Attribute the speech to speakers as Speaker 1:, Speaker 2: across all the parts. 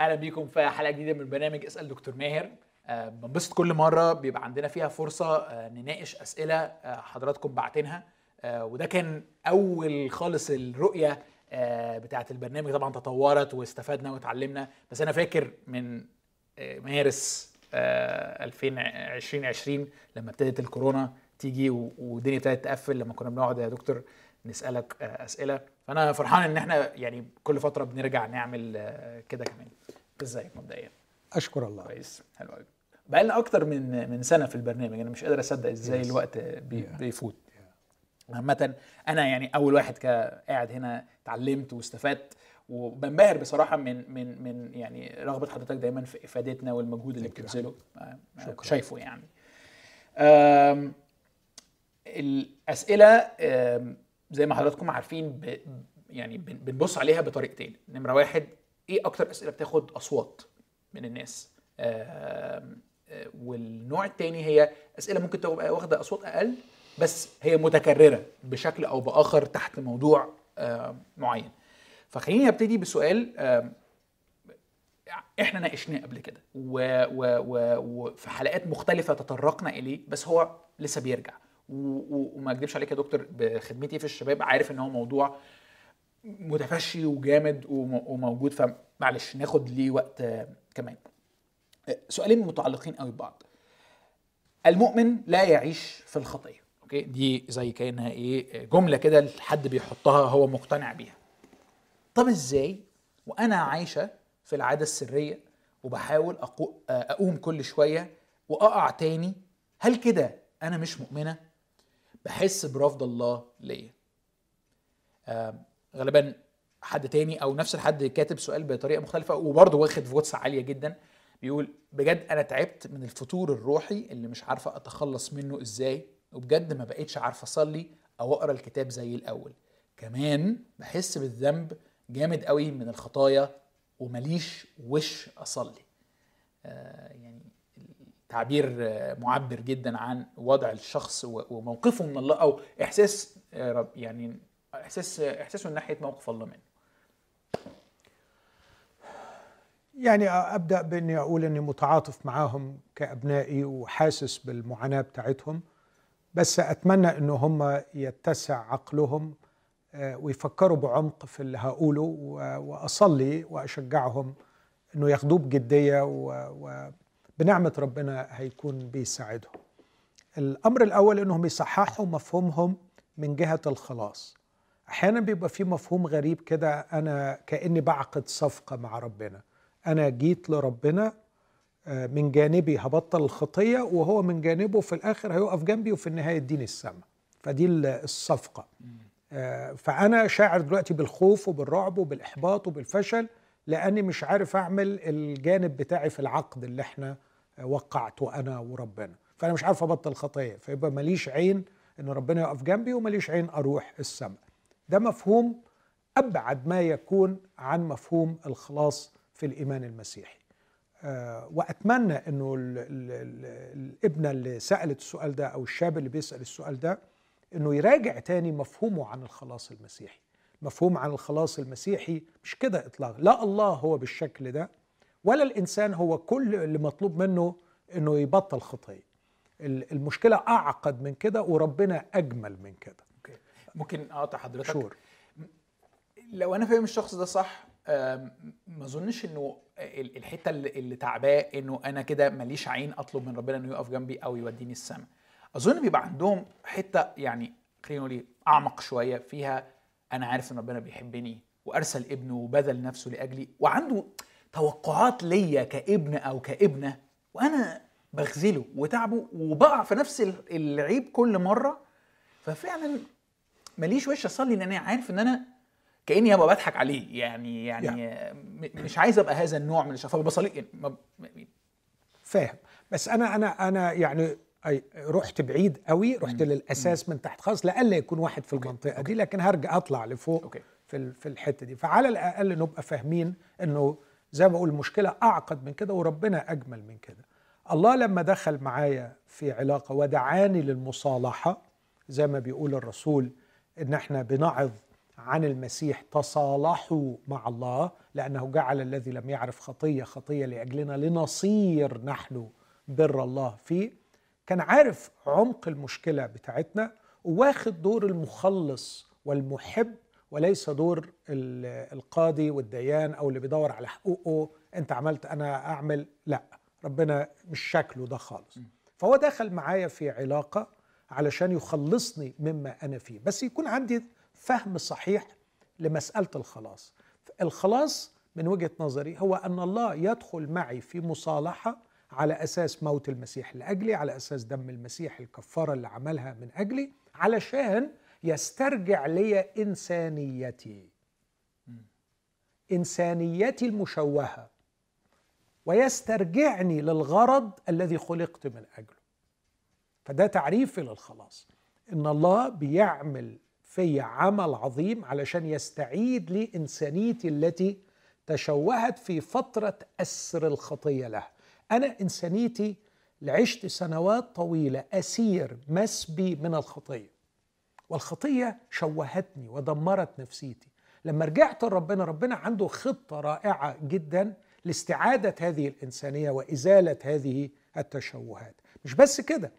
Speaker 1: أهلا بيكم في حلقة جديدة من برنامج اسأل دكتور ماهر. آه، بنبسط كل مرة بيبقى عندنا فيها فرصة آه، نناقش أسئلة آه، حضراتكم باعتينها آه، وده كان أول خالص الرؤية بتاعة البرنامج. طبعا تطورت واستفدنا واتعلمنا بس أنا فاكر من مارس آه، 2020 لما ابتدت الكورونا تيجي والدنيا ابتدت تقفل لما كنا بنقعد يا دكتور نسألك آه، أسئلة فأنا فرحان إن إحنا يعني كل فترة بنرجع نعمل آه، كده كمان إزيك مبدئيا
Speaker 2: أشكر الله
Speaker 1: كويس حلو قوي بقى لنا أكتر من من سنة في البرنامج أنا مش قادر أصدق
Speaker 2: إزاي.
Speaker 1: الوقت بي
Speaker 2: Yeah.
Speaker 1: بيفوت عامة أنا يعني أول واحد قاعد هنا اتعلمت واستفدت وبنبهر بصراحة من من من يعني رغبة حضرتك دايما في إفادتنا والمجهود اللي. بتبذله آه،
Speaker 2: شكراً.
Speaker 1: شايفه يعني. آم، زي ما حضراتكم عارفين ب يعني بن- بنبص عليها بطريقتين، نمرة واحد إيه أكتر أسئلة بتاخد أصوات من الناس؟ آم، آه، والنوع التاني هي أسئلة ممكن تبقى واخدة أصوات أقل بس هي متكررة بشكل أو بآخر تحت موضوع آه، معين. فخليني أبتدي بسؤال آه، إحنا ناقشناه قبل كده وفي حلقات مختلفة تطرقنا إليه بس هو لسه بيرجع. وما اكذبش عليك يا دكتور بخدمتي في الشباب عارف إن هو موضوع متفشي وجامد وم- وموجود فمعلش ناخد ليه وقت كمان. سؤالين متعلقين قوي ببعض. المؤمن لا يعيش في الخطية. أوكي؟ دي زي كأنها إيه جملة كده حد بيحطها هو مقتنع بيها. طب إزاي وأنا عايشة في العادة السرية وبحاول أقوم كل شوية وأقع تاني هل كده أنا مش مؤمنة؟ بحس برفض الله ليا. آم، غالبا حد تاني أو نفس الحد كاتب سؤال بطريقة مختلفة وبرضه واخد فوتس عالية جدا. بيقول بجد أنا تعبت من الفتور الروحي اللي مش عارفة أتخلص منه إزاي وبجد ما بقيتش عارفة أصلي أو أقرأ الكتاب زي الأول. كمان بحس بالذنب جامد قوي من الخطايا ومليش وش أصلي. آه يعني تعبير آه، معبر جدا عن وضع الشخص و- وموقفه من الله أو إحساس آه، رب- يعني إحساس إحساسه من ناحية موقف الله منه.
Speaker 2: يعني أبدأ بإني أقول إني متعاطف معاهم كأبنائي وحاسس بالمعاناة بتاعتهم بس أتمنى إنه هم يتسع عقلهم آه، ويفكروا بعمق في اللي هقوله و- وأصلي وأشجعهم إنه ياخدوه بجدية و- وبنعمه ربنا هيكون بيساعدهم. الأمر الأول إنهم يصححوا مفهومهم من جهة الخلاص. أحيانا بيبقى في مفهوم غريب كده أنا كأني بعقد صفقة مع ربنا. أنا جيت لربنا آه، من جانبي هبطل الخطية وهو من جانبه في الآخر هيقف جنبي وفي النهاية يديني السماء. فدي ال- الصفقة. آه، فأنا شاعر دلوقتي بالخوف وبالرعب وبالإحباط وبالفشل لأني مش عارف أعمل الجانب بتاعي في العقد اللي إحنا آه، وقعته انا وربنا. فأنا مش عارف أبطل خطيه فيبقى ماليش عين إن ربنا يقف جنبي وماليش عين أروح السماء. ده مفهوم أبعد ما يكون عن مفهوم الخلاص في الإيمان المسيحي. آه، وأتمنى إنه ال- ال- ال- الابنة اللي سألت السؤال ده أو الشاب اللي بيسأل السؤال ده إنه يراجع تاني مفهومه عن الخلاص المسيحي. مفهوم عن الخلاص المسيحي مش كده اطلاقا. لا الله هو بالشكل ده ولا الإنسان هو كل اللي مطلوب منه إنه يبطل خطية. ال- المشكلة أعقد من كده وربنا أجمل من كده.
Speaker 1: ممكن اقطع حضرتك؟
Speaker 2: شور.
Speaker 1: لو أنا فاهم الشخص ده صح ما أظنش إنه ال- الحتة اللي اللي تعباه إنه أنا كده ماليش عين أطلب من ربنا إنه يقف جنبي أو يوديني السماء. أظن بيبقى عندهم حتة يعني خلينا نقول إيه، أعمق شوية فيها أنا عارف إن ربنا بيحبني وأرسل ابنه وبذل نفسه لأجلي وعنده توقعات ليا كابن أو كابنة وأنا بخذله وتعبه وبقع في نفس ال- العيب كل مرة. ففعلا ماليش وش أصلي إن أنا عارف إن أنا كأني ابقى بضحك عليه. يعني يعني م- مش عايز أبقى هذا النوع من الشخص فبصلي يعني ما-
Speaker 2: فاهم. بس أنا أنا أنا يعني أي رحت بعيد قوي رحت
Speaker 1: مم.
Speaker 2: للأساس من تحت خالص لألا يكون واحد في المنطقة دي لكن هرجع أطلع لفوق
Speaker 1: أوكي.
Speaker 2: في في الحتة دي. فعلى الأقل نبقى فاهمين إنه زي ما بقول المشكلة أعقد من كده وربنا أجمل من كده. الله لما دخل معايا في علاقة ودعاني للمصالحة زي ما بيقول الرسول إن إحنا بنعظ عن المسيح تصالحوا مع الله لأنه جعل الذي لم يعرف خطية خطية لأجلنا لنصير نحن بر الله فيه. كان عارف عمق المشكلة بتاعتنا وواخد دور المخلص والمحب وليس دور القاضي والديان أو اللي بيدور على حقوقه أنت عملت أنا أعمل. لا ربنا مش شكله ده خالص. فهو دخل معايا في علاقة علشان يخلصني مما أنا فيه. بس يكون عندي فهم صحيح لمسألة الخلاص. الخلاص من وجهة نظري هو أن الله يدخل معي في مصالحة على أساس موت المسيح لأجلي على أساس دم المسيح الكفارة اللي عملها من أجلي علشان يسترجع لي إنسانيتي. إنسانيتي المشوهة. ويسترجعني للغرض الذي خلقت من أجله. فده تعريفي للخلاص. إن الله بيعمل في عمل عظيم علشان يستعيد لي إنسانيتي التي تشوهت في فترة أسر الخطية لها أنا إنسانيتي لعشت سنوات طويلة أسير مسبي من الخطية. والخطية شوهتني ودمرت نفسيتي. لما رجعت لربنا ربنا عنده خطة رائعة جدا لاستعادة هذه الإنسانية وإزالة هذه التشوهات. مش بس كده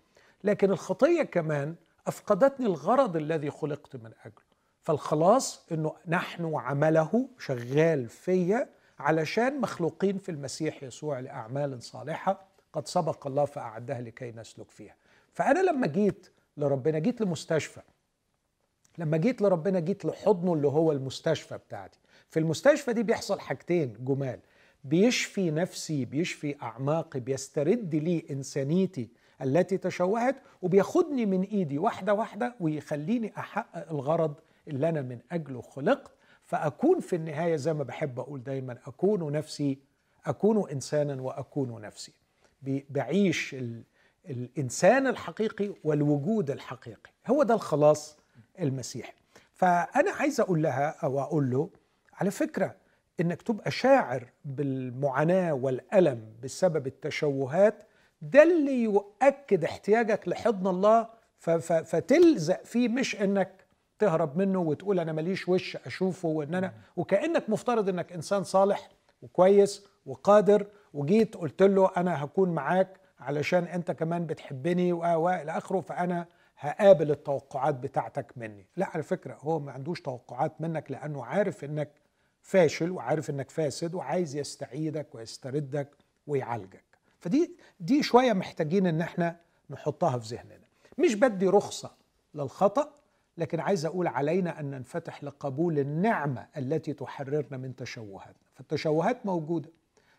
Speaker 2: لكن الخطية كمان أفقدتني الغرض الذي خلقت من أجله. فالخلاص إنه نحن عمله شغال فيا علشان مخلوقين في المسيح يسوع لأعمال صالحة قد سبق الله فأعدها لكي نسلك فيها. فأنا لما جيت لربنا جيت لمستشفى لما جيت لربنا جيت لحضنه اللي هو المستشفى بتاعتي. في المستشفى دي بيحصل حاجتين جمال. بيشفي نفسي بيشفي أعماقي بيسترد لي إنسانيتي التي تشوهت وبياخدني من إيدي واحدة واحدة ويخليني أحقق الغرض اللي أنا من أجله خلقت. فأكون في النهاية زي ما بحب أقول دايما أكون نفسي أكون انسانا وأكون نفسي. بعيش الإنسان الحقيقي والوجود الحقيقي. هو ده الخلاص المسيحي فأنا عايز أقول لها أو أقول له على فكرة إنك تبقى شاعر بالمعاناة والألم بسبب التشوهات ده اللي يؤكد احتياجك لحضن الله فتلزق فيه مش إنك تهرب منه وتقول أنا ماليش وش أشوفه وإن أنا وكأنك مفترض إنك إنسان صالح وكويس وقادر وجيت قلت له أنا هكون معاك علشان أنت كمان بتحبني والى آخره فأنا هقابل التوقعات بتاعتك مني. لا على فكرة هو ما عندوش توقعات منك لأنه عارف إنك فاشل وعارف إنك فاسد وعايز يستعيدك ويستردك ويعالجك. فدي دي شوية محتاجين إن إحنا نحطها في ذهننا. مش بدي رخصة للخطأ لكن عايز أقول علينا أن ننفتح لقبول النعمة التي تحررنا من تشوهاتنا. فالتشوهات موجودة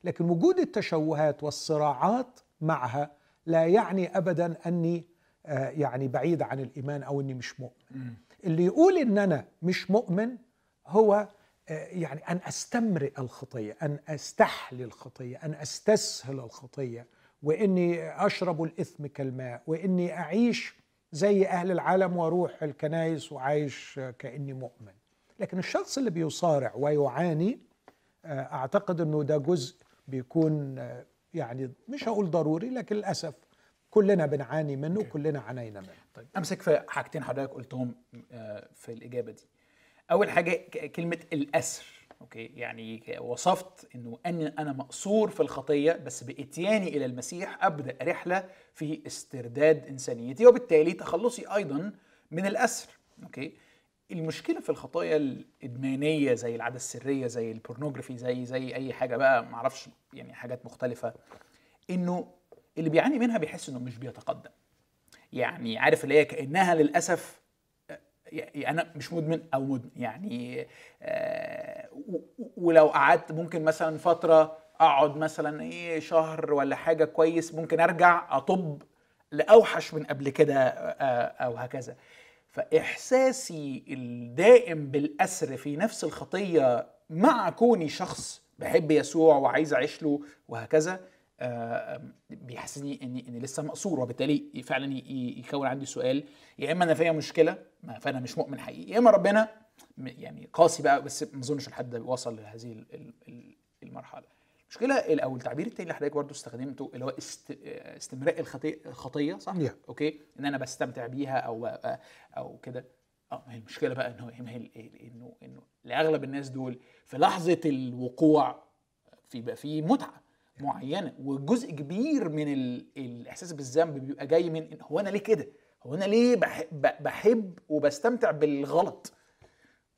Speaker 2: لكن وجود التشوهات والصراعات معها لا يعني ابدا أني آه، يعني بعيد عن الإيمان أو إني مش مؤمن. اللي يقول إن أنا مش مؤمن هو آه، يعني أن أستمرئ الخطية أن استحلي الخطية أن أستسهل الخطية وإني أشرب الإثم كالماء وإني أعيش زي أهل العالم وأروح الكنائس وعايش كأني مؤمن. لكن الشخص اللي بيصارع ويعاني آه، أعتقد إنه ده جزء بيكون يعني مش هقول ضروري لكن للأسف كلنا بنعاني منه وكلنا عانينا منه.
Speaker 1: طيب أمسك في حاجتين حضرتك قلتهم آه، في الإجابة دي. أول حاجة كلمة الأسر okay؟ يعني وصفت إنه أن أنا مأسور في الخطية بس بإتياني إلى المسيح أبدأ رحلة في استرداد إنسانيتي وبالتالي تخلصي أيضا من الأسر okay؟ المشكلة في الخطايا الإدمانية زي العادة السرية زي ال pornography زي زي أي حاجة بقى معرفش يعني حاجات مختلفة إنه اللي بيعاني منها بيحس إنه مش بيتقدم. يعني عارف اللي هي كأنها للأسف يعني أنا مش مدمن أو مدمن يعني آه ولو قعدت ممكن مثلا فترة أقعد مثلا إيه شهر ولا حاجة كويس ممكن أرجع أطب لأوحش من قبل كده آه أو هكذا. فإحساسي الدائم بالأسر في نفس الخطية مع كوني شخص بحب يسوع وعايز أعيش له وهكذا آه، بيحسسني اني إني لسه مقصور وبالتالي فعلا يكون عندي سؤال. يا إما أنا فيا مشكلة فأنا مش مؤمن حقيقي يا إما ربنا يعني قاسي بقى بس ما أظنش لحد وصل لهذه المرحلة. المشكلة أو التعبير التاني اللي حضرتك برضه استخدمته اللي هو استمراء الخطية صح؟ yeah. أوكي. إن أنا بستمتع بيها أو أو كده. آه ما هي المشكلة بقى انه انه إنه لأغلب الناس دول في لحظة الوقوع في بقى في متعة. معينة وجزء كبير من ال... الإحساس بالذنب بيبقى جاي من هو أنا ليه كده؟ هو أنا ليه بحب, بحب وبستمتع بالغلط؟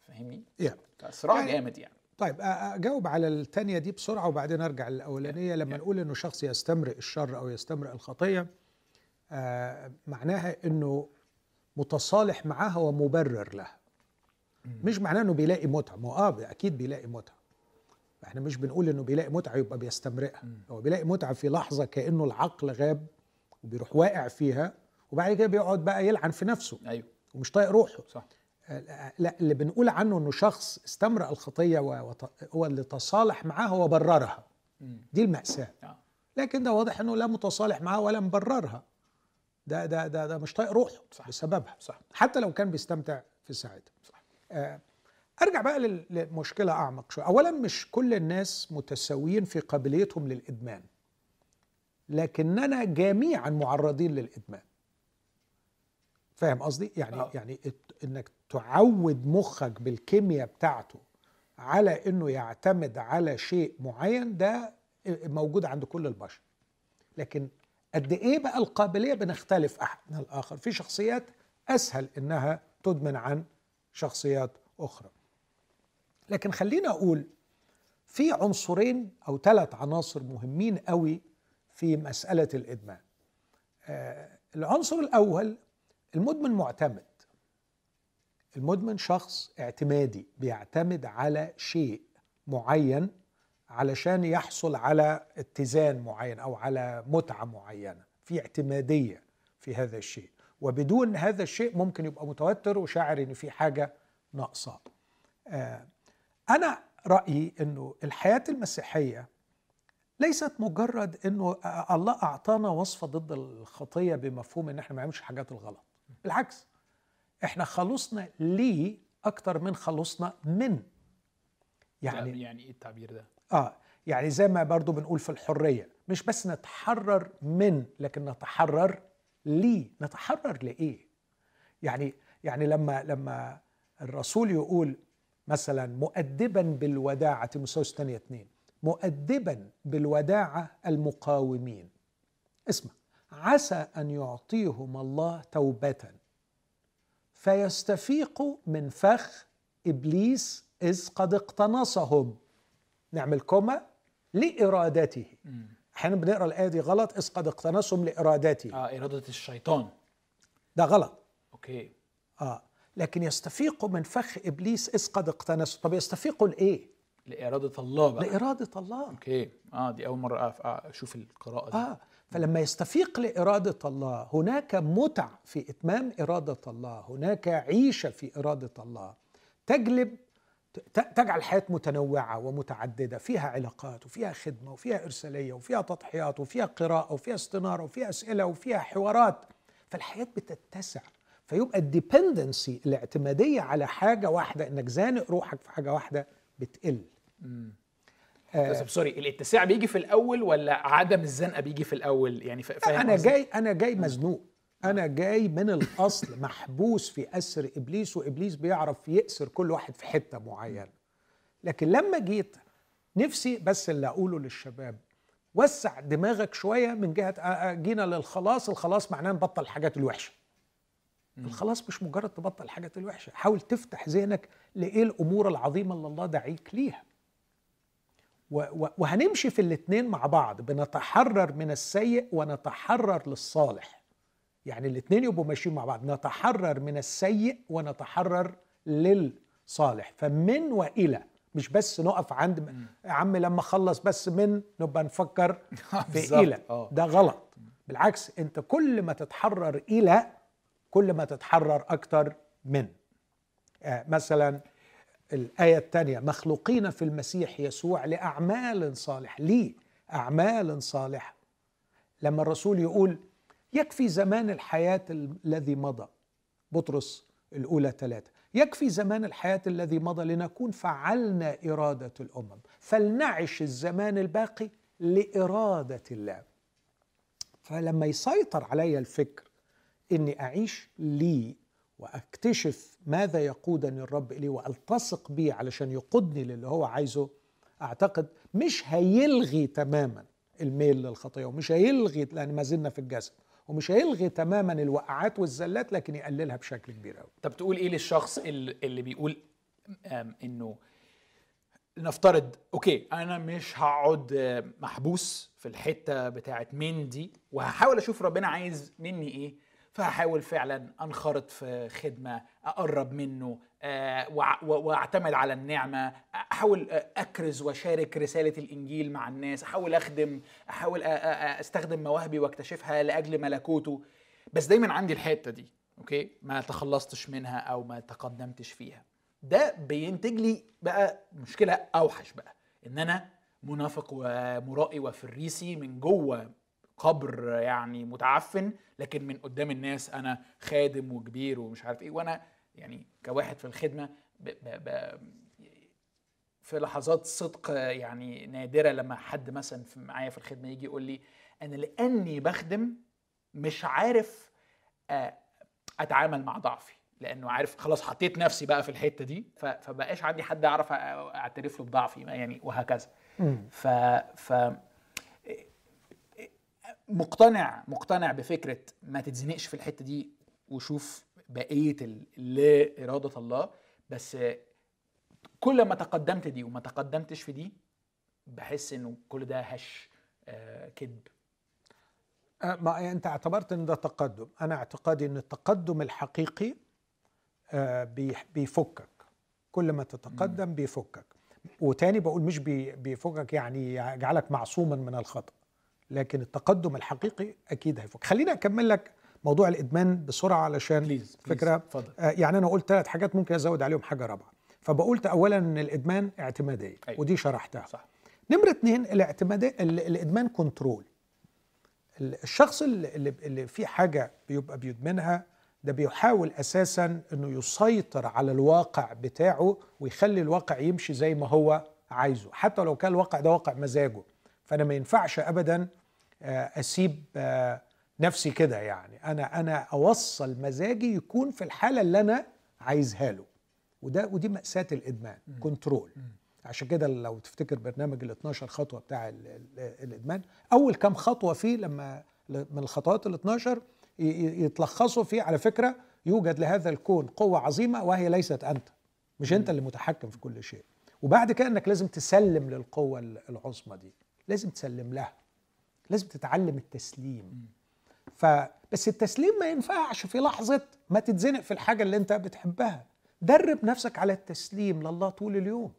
Speaker 1: فاهمني؟
Speaker 2: yeah.
Speaker 1: صراع
Speaker 2: يعني-
Speaker 1: جامد يعني
Speaker 2: طيب أجاوب على الثانية دي بسرعة وبعدين أرجع للأولانية لما نقول إنه شخص يستمرئ الشر أو يستمرئ الخطية آه معناها إنه متصالح معاها ومبرر لها مش معناه إنه بيلاقي متعة ما آه أكيد بيلاقي متعة إحنا مش بنقول انه بيلاقي متعة يبقى بيستمرئها. هو بيلاقي متعة في لحظة كأنه العقل غاب وبيروح واقع فيها وبعد كده بيقعد بقى يلعن في نفسه
Speaker 1: أيوه.
Speaker 2: ومش طايق روحه.
Speaker 1: صح.
Speaker 2: لا اللي بنقول عنه إنه شخص استمرأ الخطية هو اللي تصالح معاها وبررها. دي المأساة.
Speaker 1: آه.
Speaker 2: لكن ده واضح إنه لا متصالح معاها ولا مبررها. ده ده ده, ده مش طايق روحه
Speaker 1: صح.
Speaker 2: بسببها.
Speaker 1: صح.
Speaker 2: حتى لو كان بيستمتع في ساعتها
Speaker 1: صح.
Speaker 2: آه، أرجع بقى لمشكلة أعمق شوية. اولا مش كل الناس متساويين في قابليتهم للإدمان لكننا جميعا معرضين للإدمان. فاهم قصدي؟ يعني
Speaker 1: آه.
Speaker 2: يعني إنك تعود مخك بالكيمياء بتاعته على إنه يعتمد على شيء معين ده موجود عند كل البشر. لكن قد إيه بقى القابلية بنختلف أحد من الآخر؟ في شخصيات أسهل إنها تدمن عن شخصيات أخرى. لكن خلينا أقول في عنصرين أو ثلاث عناصر مهمين قوي في مسألة الإدمان. آه العنصر الأول المدمن معتمد. المدمن شخص اعتمادي بيعتمد على شيء معين علشان يحصل على اتزان معين أو على متعة معينة في اعتمادية في هذا الشيء. وبدون هذا الشيء ممكن يبقى متوتر وشاعر إن في حاجة ناقصة. آه أنا رأيي إنه الحياة المسيحية ليست مجرد إنه الله أعطانا وصفة ضد الخطية بمفهوم إن إحنا ما نعملش الحاجات الغلط. بالعكس إحنا خلصنا ليه أكتر من خلصنا من.
Speaker 1: يعني
Speaker 2: يعني
Speaker 1: يعني إيه التعبير ده؟
Speaker 2: آه يعني زي ما برضو بنقول في الحرية مش بس نتحرر من لكن نتحرر ليه؟ نتحرر لإيه؟ يعني يعني لما لما الرسول يقول مثلا مؤدبا بالوداعة تيموثاوس الثانية اثنين مؤدبا بالوداعة المقاومين. اسمع عسى أن يعطيهم الله توبة. فيستفيقوا من فخ إبليس إذ قد اقتنصهم. نعمل comma لإرادته. أحيانا بنقرأ الآية دي غلط إذ قد اقتنصهم لإرادته.
Speaker 1: آه إرادة الشيطان.
Speaker 2: ده غلط.
Speaker 1: okay.
Speaker 2: آه. لكن يستفيقوا من فخ إبليس إذ قد اقتنصوا طب يستفيقوا لإيه؟
Speaker 1: لإرادة الله بقى.
Speaker 2: لإرادة الله.
Speaker 1: okay. آه دي أول مرة أف- أشوف القراءة دي.
Speaker 2: آه فلما يستفيق لإرادة الله هناك متع في إتمام إرادة الله هناك عيشة في إرادة الله. تجلب تجعل الحياة متنوعة ومتعددة فيها علاقات وفيها خدمة وفيها إرسالية وفيها تضحيات وفيها قراءة وفيها استنارة وفيها أسئلة وفيها حوارات. فالحياة بتتسع. فيبقى ال dependency الاعتمادية على حاجة واحدة إنك زانق روحك في حاجة واحدة بتقل.
Speaker 1: بس sorry الاتساع بيجي في الأول ولا عدم الزنقة بيجي في الأول؟ يعني فا- فاهم أنا؟
Speaker 2: جاي أنا جاي مزنوق. أنا جاي من الأصل محبوس في أسر إبليس وإبليس بيعرف يأسر كل واحد في حتة معينة. لكن لما جيت نفسي بس اللي أقوله للشباب وسع دماغك شوية من جهة آه، آه، جينا للخلاص الخلاص معناه نبطل الحاجات الوحشة. الخلاص مش مجرد تبطل الحاجات الوحشة. حاول تفتح ذهنك لإيه الأمور العظيمة اللي الله دعيك ليها. وهنمشي في الاثنين مع بعض. بنتحرر من السيء ونتحرر للصالح. يعني الاثنين يبقوا ماشيين مع بعض. نتحرر من السيء ونتحرر للصالح. فمن وإلى مش بس نقف عند يا عم لما أخلص بس من نبقى نفكر في إلى.
Speaker 1: آه.
Speaker 2: ده غلط. بالعكس أنت كل ما تتحرر إلى كل ما تتحرر أكتر من. آه مثلا الآية الثانية مخلوقين في المسيح يسوع لأعمال صالحة ليه؟ أعمال صالحة لما الرسول يقول يكفي زمان الحياة الذي مضى بطرس الأولى ثلاثة يكفي زمان الحياة الذي مضى لنكون فعلنا إرادة الأمم. فلنعش الزمان الباقي لإرادة الله. فلما يسيطر علي الفكر إني أعيش لي وأكتشف ماذا يقودني الرب إليه وألتصق بيه علشان يقودني للي هو عايزه. أعتقد مش هيلغي تماما الميل للخطية ومش هيلغي لأن ما زلنا في الجسد ومش هيلغي تماما الوقعات والزلات لكن يقللها بشكل كبير قوي
Speaker 1: طب تقول إيه للشخص اللي بيقول إنه نفترض أوكي أنا مش هقعد محبوس في الحتة بتاعت مين دي وهحاول أشوف ربنا عايز مني إيه؟ فهحاول فعلا أنخرط في خدمة أقرب منه آه، وأعتمد على النعمة أحاول أكرز وأشارك رسالة الإنجيل مع الناس أحاول أخدم أحاول أستخدم مواهبي وأكتشفها لأجل ملكوته. بس دايما عندي الحتة دي أوكي؟ ما تخلصتش منها أو ما تقدمتش فيها. ده بينتج لي بقى مشكلة أوحش بقى إن أنا منافق ومرائي وفريسي من جوه قبر يعني متعفن لكن من قدام الناس أنا خادم وكبير ومش عارف إيه. وأنا يعني كواحد في الخدمة ب ب ب في لحظات صدق يعني نادرة لما حد مثلا في- معايا في الخدمة يجي يقول لي أنا لأني بخدم مش عارف آه، أتعامل مع ضعفي لأنه عارف خلاص حطيت نفسي بقى في الحتة دي فبقاش عندي حد أعرف أعترف له بضعفي يعني وهكذا. ف ف مقتنع مقتنع بفكرة ما تتزنقش في الحتة دي وشوف بقية ال- لاراده الله. بس كل ما تقدمت دي وما تقدمتش في دي بحس إنه كل ده هش آه، كذب.
Speaker 2: أه، ما أنت اعتبرت إن ده تقدم. أنا اعتقادي إن التقدم الحقيقي آه، بيفكك. كل ما تتقدم بيفكك. وتاني بقول مش بي- بيفكك يعني يجعلك معصوما من الخطأ. لكن التقدم الحقيقي أكيد هيفك. خليني أكمل لك موضوع الإدمان بسرعة علشان
Speaker 1: please
Speaker 2: فكرة
Speaker 1: اتفضل.
Speaker 2: آه، يعني أنا قلت ثلاث حاجات ممكن أزود عليهم حاجة رابعة. فبقولت اولا إن الإدمان اعتمادية
Speaker 1: أيوة.
Speaker 2: ودي شرحتها.
Speaker 1: صح.
Speaker 2: نمرة اتنين الاعتمادية ال- الإدمان control. ال- الشخص اللي, اللي- في حاجة بيبقى بيدمنها ده بيحاول أساسا أنه يسيطر على الواقع بتاعه ويخلي الواقع يمشي زي ما هو عايزه. حتى لو كان الواقع ده واقع مزاجه. فأنا ما ينفعش أبدا آه، أسيب آه، نفسي كده يعني. أنا أنا أوصل مزاجي يكون في الحالة اللي أنا عايزها له. وده ودي مأساة الإدمان كنترول. عشان كده لو تفتكر برنامج ال 12 خطوة بتاع ال ال الإدمان أول كام خطوة فيه لما من الخطوات ال 12 ي- ي- يتلخصوا فيه على فكرة يوجد لهذا الكون قوة عظيمة وهي ليست أنت. مش أنت اللي متحكم في كل شيء. وبعد كده إنك لازم تسلم للقوة ال- العظمى دي. لازم تسلم لها. لازم تتعلم التسليم. ف بس التسليم ما ينفعش في لحظة ما تتزنق في الحاجة اللي انت بتحبها. درب نفسك على التسليم لله طول اليوم.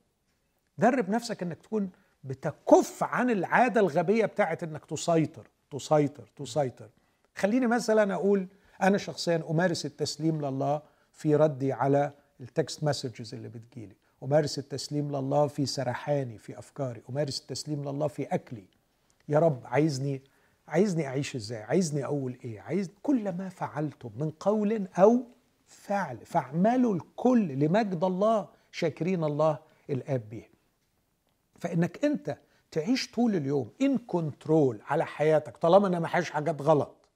Speaker 2: درب نفسك انك تكون بتكف عن العادة الغبية بتاعت انك تسيطر تسيطر تسيطر. خليني مثلا أقول أنا شخصيا أمارس التسليم لله في ردي على ال text messages اللي بتجيلي. أمارس التسليم لله في سرحاني في أفكاري. أمارس التسليم لله في أكلي. يا رب عايزني عايزني أعيش إزاي؟ عايزني أقول إيه؟ عايز كل ما فعلته من قول أو فعل فاعملوا الكل لمجد الله شاكرين الله الآب به فإنك أنت تعيش طول اليوم in control على حياتك طالما أنا ما حاجة حاجات غلط.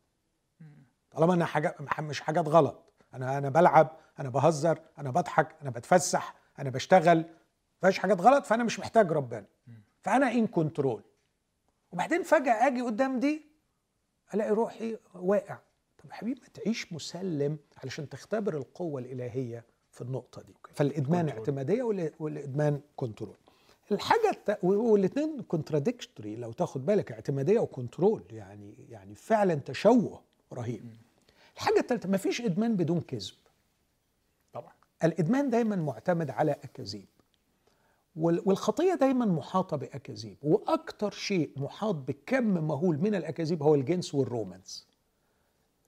Speaker 2: طالما أنا حاجات مش حاجات غلط. أنا أنا بلعب أنا بهزر أنا بضحك أنا بتفسح أنا بشتغل. فيش حاجات غلط فأنا مش محتاج ربنا. فأنا in control وبعدين فجأة آجي قدام دي ألاقي روحي واقع. طب حبيبي ما تعيش مسلم علشان تختبر القوة الإلهية في النقطة دي فالإدمان
Speaker 1: control.
Speaker 2: اعتمادية وال- والإدمان control. الحاجة الت... والاثنين contradictory لو تاخد بالك اعتمادية و control يعني يعني فعلا تشوه رهيب. الحاجة الثالثه ما فيش إدمان بدون كذب.
Speaker 1: طبعا.
Speaker 2: الإدمان دايما معتمد على أكاذيب. والخطية دايما محاطة بأكاذيب وأكتر شيء محاط بكم مهول من الأكاذيب هو الجنس والرومانس.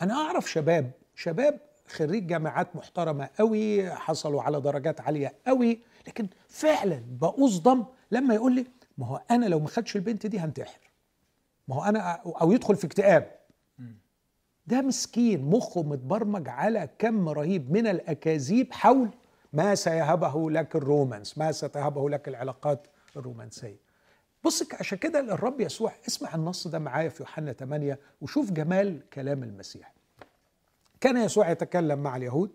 Speaker 2: أنا أعرف شباب شباب خريج جامعات محترمة قوي حصلوا على درجات عالية قوي لكن فعلا بأصدم لما يقول لي ما هو أنا لو ما خدش البنت دي هنتحر. ما هو أنا أو يدخل في اكتئاب. ده مسكين مخه متبرمج على كم رهيب من الأكاذيب حول ما سيهبه لك الرومانس ما ستهبه لك العلاقات الرومانسية. بص عشان كده الرب يسوع اسمع النص ده معايا في يوحنا 8 وشوف جمال كلام المسيح. كان يسوع يتكلم مع اليهود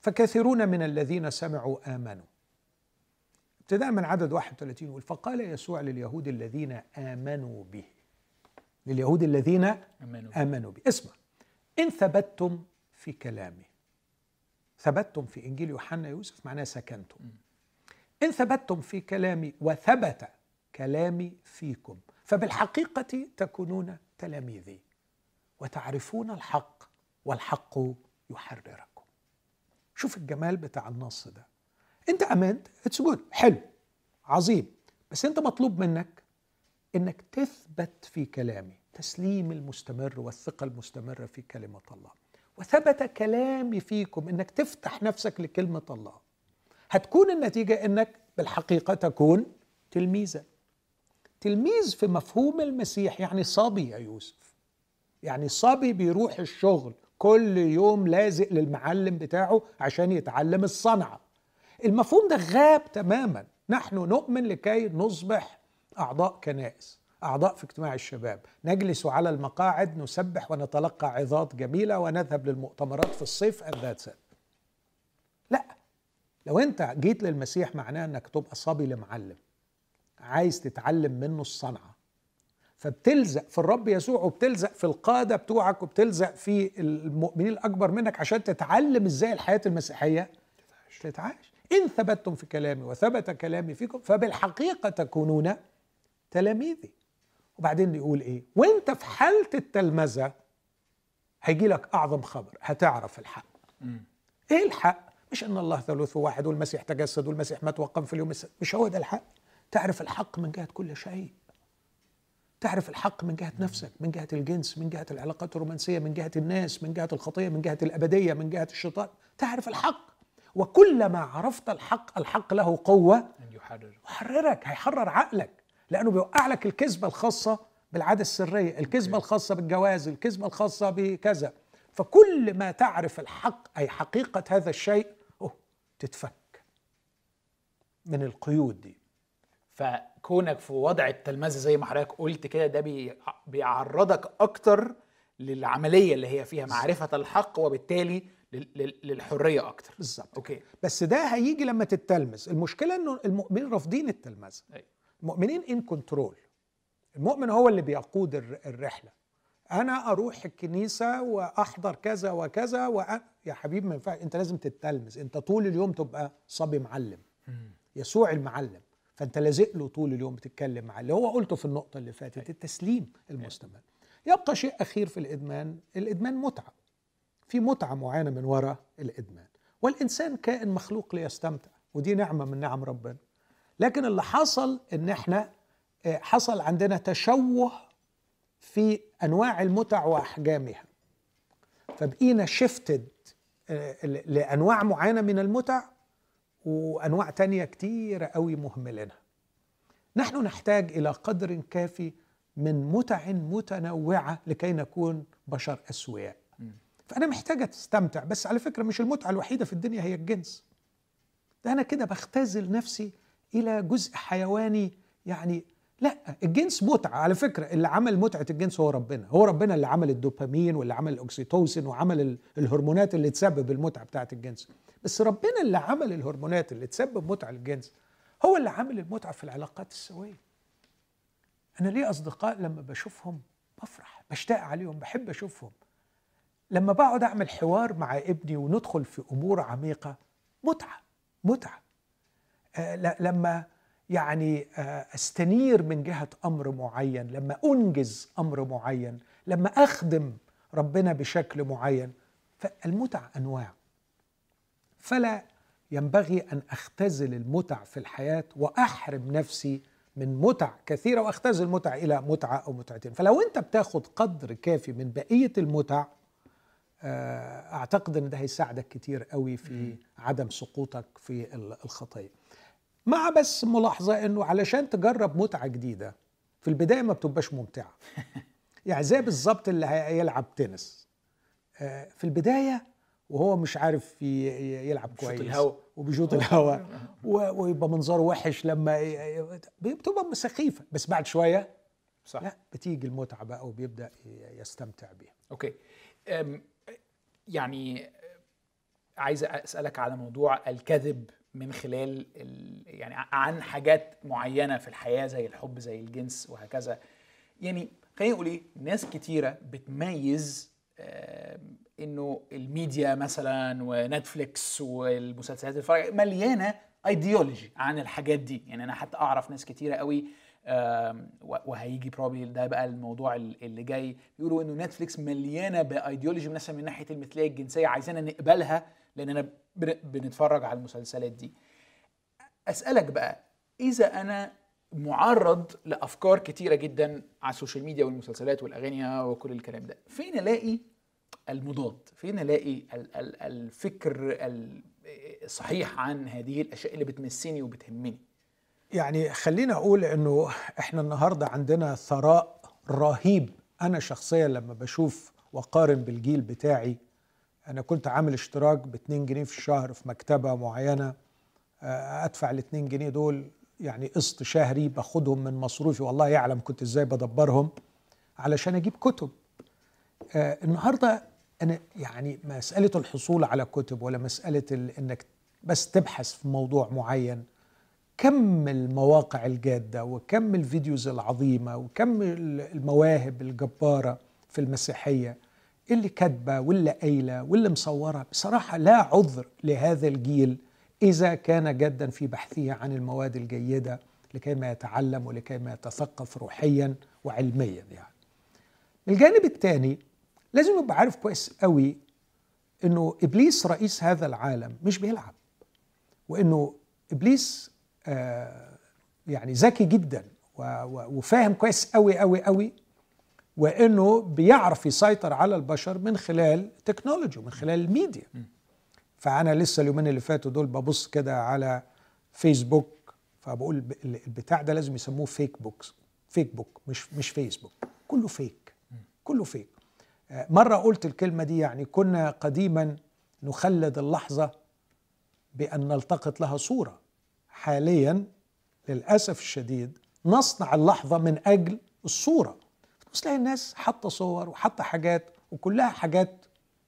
Speaker 2: فكثيرون من الذين سمعوا آمنوا. ابتداء من عدد 31 يقول فقال يسوع لليهود الذين آمنوا به. لليهود الذين
Speaker 1: آمنوا
Speaker 2: آمنوا به. اسمع. إن ثبتتم في كلامي. ثبتتم في إنجيل يوحنا يوسف معناه سكنتم. إن ثبتتم في كلامي وثبت كلامي فيكم فبالحقيقة تكونون تلاميذي وتعرفون الحق والحق يحرركم. شوف الجمال بتاع النص ده. أنت أمنت it's good حلو عظيم بس أنت مطلوب منك إنك تثبت في كلامي تسليم المستمر والثقة المستمرة في كلمة الله. وثبت كلامي فيكم إنك تفتح نفسك لكلمة الله. هتكون النتيجة إنك بالحقيقة تكون تلميذا تلميذ في مفهوم المسيح يعني صبي يا يوسف. يعني صبي بيروح الشغل كل يوم لازق للمعلم بتاعه عشان يتعلم الصنعة. المفهوم ده غاب تماما. نحن نؤمن لكي نصبح أعضاء كنائس. أعضاء في اجتماع الشباب. نجلس على المقاعد نسبح ونتلقى عظات جميلة ونذهب للمؤتمرات في الصيف and. لا. لو أنت جيت للمسيح معناه إنك تبقى صبي لمعلم. عايز تتعلم منه الصنعة. فبتلزق في الرب يسوع وبتلزق في القادة بتوعك وبتلزق في المؤمنين الأكبر منك عشان تتعلم إزاي الحياة المسيحية تتعاش إن ثبتتم في كلامي وثبت كلامي فيكم فبالحقيقة تكونون تلاميذي. وبعدين يقول إيه؟ وإنت في حالة التلمذة هيجي لك أعظم خبر هتعرف الحق. إيه الحق؟ مش إن الله ثالث واحد والمسيح تجسد والمسيح مات وقام في اليوم السادس مش هو ده الحق؟ تعرف الحق من جهة كل شيء. تعرف الحق من جهة نفسك من جهة الجنس من جهة العلاقات الرومانسية من جهة الناس من جهة الخطية من جهة الأبدية من جهة الشيطان. تعرف الحق. وكلما عرفت الحق الحق له
Speaker 1: قوة.
Speaker 2: يحررك هيحرر عقلك. لأنه بيوقع لك الكذبة الخاصة بالعادة السرية الكذبة الخاصة بالجواز الكذبة الخاصة بكذا. فكل ما تعرف الحق أي حقيقة هذا الشيء أوه تتفك من القيود دي.
Speaker 1: فكونك في وضع التلمذة زي ما حضرتك قلت كده ده بي- بيعرضك أكتر للعملية اللي هي فيها معرفة الحق وبالتالي لل- لل- للحرية أكتر.
Speaker 2: بالظبط.
Speaker 1: okay.
Speaker 2: بس ده هيجي لما تتلمذ. المشكلة إنه المؤمنين رافضين التلمذة.
Speaker 1: أيوة.
Speaker 2: المؤمنين in control المؤمن هو اللي بيقود الر- الرحلة. أنا أروح الكنيسة وأحضر كذا وكذا وأ... يا حبيبي ما ينفعش أنت لازم تتلمذ أنت طول اليوم تبقى صبي معلم. يسوع المعلم. فأنت لازق له طول اليوم بتتكلم معاه اللي هو قلته في النقطة اللي فاتت التسليم المستمر. يبقى شيء أخير في الإدمان. الإدمان متعة. في متعة معينة من وراء الإدمان. والإنسان كائن مخلوق ليستمتع. ودي نعمة من نعم ربنا. لكن اللي حصل إن إحنا آه، حصل عندنا تشوه في أنواع المتع وأحجامها. فبقينا شفتد لأنواع معينة من المتع وأنواع تانية كتيره قوي مهملينها. نحن نحتاج إلى قدر كافي من متع متنوعة لكي نكون بشر أسوياء. فأنا محتاجة تستمتع بس على فكرة مش المتعة الوحيدة في الدنيا هي الجنس. ده أنا كده بختزل نفسي إلى جزء حيواني يعني لا الجنس متعة. على فكرة اللي عمل متعة الجنس هو ربنا. هو ربنا اللي عمل الدوبامين واللي عمل الأكسيتوسين وعمل ال- الهرمونات اللي تسبب المتعة بتاعة الجنس. بس ربنا اللي عمل الهرمونات اللي تسبب متعة الجنس هو اللي عامل المتعة في العلاقات السوية. أنا ليه أصدقاء لما بشوفهم بفرح بشتاق عليهم بحب أشوفهم؟ لما بقعد أعمل حوار مع ابني وندخل في أمور عميقة متعة متعة. لما يعني آه استنير من جهة أمر معين لما أنجز أمر معين لما أخدم ربنا بشكل معين فالمتع أنواع. فلا ينبغي أن أختزل المتع في الحياة وأحرم نفسي من متع كثيرة وأختزل متع إلى متعة أو متعتين. فلو أنت بتاخد قدر كافي من بقية المتع آه، أعتقد إن ده هيساعدك كتير قوي في عدم سقوطك في ال- الخطيه مع بس ملاحظة إنه علشان تجرب متعة جديدة في البداية ما بتبقاش ممتعة. يعني زي بالظبط اللي هيلعب تنس. آه، في البداية وهو مش عارف يلعب كويس.
Speaker 1: الهوا.
Speaker 2: وبيشوط الهواء ويبقى منظره وحش لما بتبقى سخيفة. بس بعد شوية
Speaker 1: صح.
Speaker 2: لا بتيجي المتعة بقى وبيبدأ يستمتع بيها.
Speaker 1: okay. يعني عايز أسألك على موضوع الكذب. من خلال ال... يعني عن حاجات معينة في الحياة زي الحب زي الجنس وهكذا. يعني خلينا نقول إيه ناس كتيرة بتميز آه إنه الميديا مثلا ونتفليكس والمسلسلات الغربية مليانة ايديولوجي عن الحاجات دي. يعني أنا حتى أعرف ناس كتيرة قوي وهيجي probably ده بقى الموضوع اللي جاي. بيقولوا إنه نتفليكس مليانة بايديولوجي مثلا من ناحية المثليه الجنسية. عايزانا نقبلها لاننا بنتفرج على المسلسلات دي. أسألك بقى إذا أنا معرض لأفكار كتيرة جدا على ال social media والمسلسلات والأغاني وكل الكلام ده فين ألاقي المضاد؟ فين ألاقي الفكر الصحيح عن هذه الأشياء اللي بتمسني وبتهمني؟
Speaker 2: يعني خلينا أقول إنه إحنا النهارده عندنا ثراء رهيب. أنا شخصيا لما بشوف وقارن بالجيل بتاعي أنا كنت عامل اشتراك ب 2 جنيه في الشهر في مكتبة معينة أدفع ال 2 جنيه دول يعني قسط شهري باخدهم من مصروفي. والله يعلم كنت إزاي بدبرهم علشان أجيب كتب. آه النهارده أنا يعني مسألة الحصول على كتب ولا مسألة إنك بس تبحث في موضوع معين كم المواقع الجادة وكم الفيديوز العظيمة وكم المواهب الجبارة في المسيحية اللي كاتبة واللي قايلة واللي مصورة بصراحة لا عذر لهذا الجيل إذا كان جدا في بحثه عن المواد الجيدة لكي ما يتعلم ولكي ما يتثقف روحيا وعلميا يعني. الجانب الثاني لازم يبقى عارف كويس قوي إنه إبليس رئيس هذا العالم مش بيلعب وإنه إبليس يعني ذكي جدا وفاهم كويس قوي قوي قوي وإنه بيعرف يسيطر على البشر من خلال technology ومن خلال الميديا فأنا لسه اليومين اللي فاتوا دول ببص كده على فيسبوك فبقول البتاع ده لازم يسموه fake books fake book مش مش فيسبوك كله فيك كله فيك مرة قلت الكلمة دي يعني كنا قديما نخلد اللحظة بأن نلتقط لها صورة. حاليا للأسف الشديد نصنع اللحظة من أجل الصورة. تلاقي الناس حاطة صور وحاطة حاجات وكلها حاجات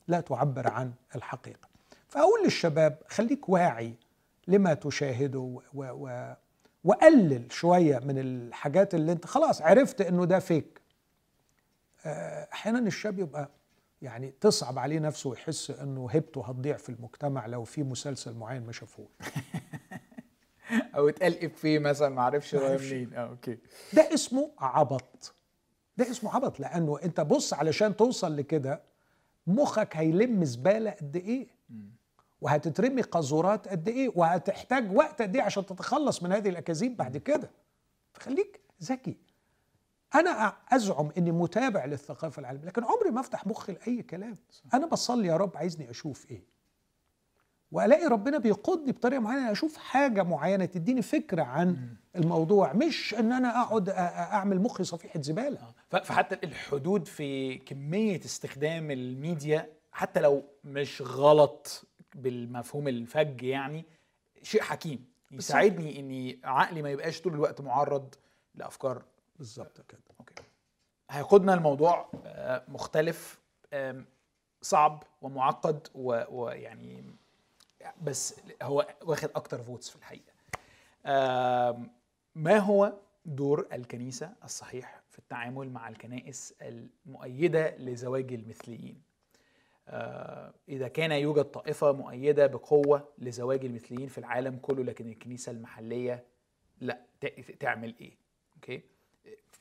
Speaker 2: لا تعبر عن الحقيقة. فأقول للشباب خليك واعي لما تشاهده و و وقلل شوية من الحاجات اللي أنت خلاص عرفت إنه ده فيك. أحيانا الشاب يبقى يعني تصعب عليه نفسه ويحس إنه هيبته هتضيع في المجتمع لو في مسلسل معين ما شافوش
Speaker 1: أو اتقلب فيه مثلا ما عرفش هو منين. آه أوكي.
Speaker 2: ده اسمه عبط. ده اسمه عبط لأنه أنت بص علشان توصل لكده مخك هيلم زبالة قد إيه؟ وهتترمي قاذورات قد إيه؟ وهتحتاج وقت قد إيه عشان تتخلص من هذه الأكاذيب بعد كده؟ فخليك ذكي. أنا أزعم إني متابع للثقافة العالمية لكن عمري ما أفتح مخي لأي كلام. أنا بصلي يا رب عايزني أشوف إيه؟ والاقي ربنا بيقودني بطريقة معينة أشوف حاجة معينة تديني فكرة عن الموضوع مش إن أنا أقعد أعمل مخي صفيحة زبالة.
Speaker 1: فحتى الحدود في كمية استخدام الميديا حتى لو مش غلط بالمفهوم الفج يعني شيء حكيم. يساعدني إني عقلي ما يبقاش طول الوقت معرض لأفكار.
Speaker 2: بالظبط كده.
Speaker 1: okay. هياخدنا الموضوع مختلف صعب ومعقد ويعني بس هو واخد أكتر votes في الحقيقة. ما هو دور الكنيسة الصحيح في التعامل مع الكنائس المؤيدة لزواج المثليين؟ إذا كان يوجد طائفة مؤيدة بقوة لزواج المثليين في العالم كله لكن الكنيسة المحلية لا تعمل إيه؟ أوكي؟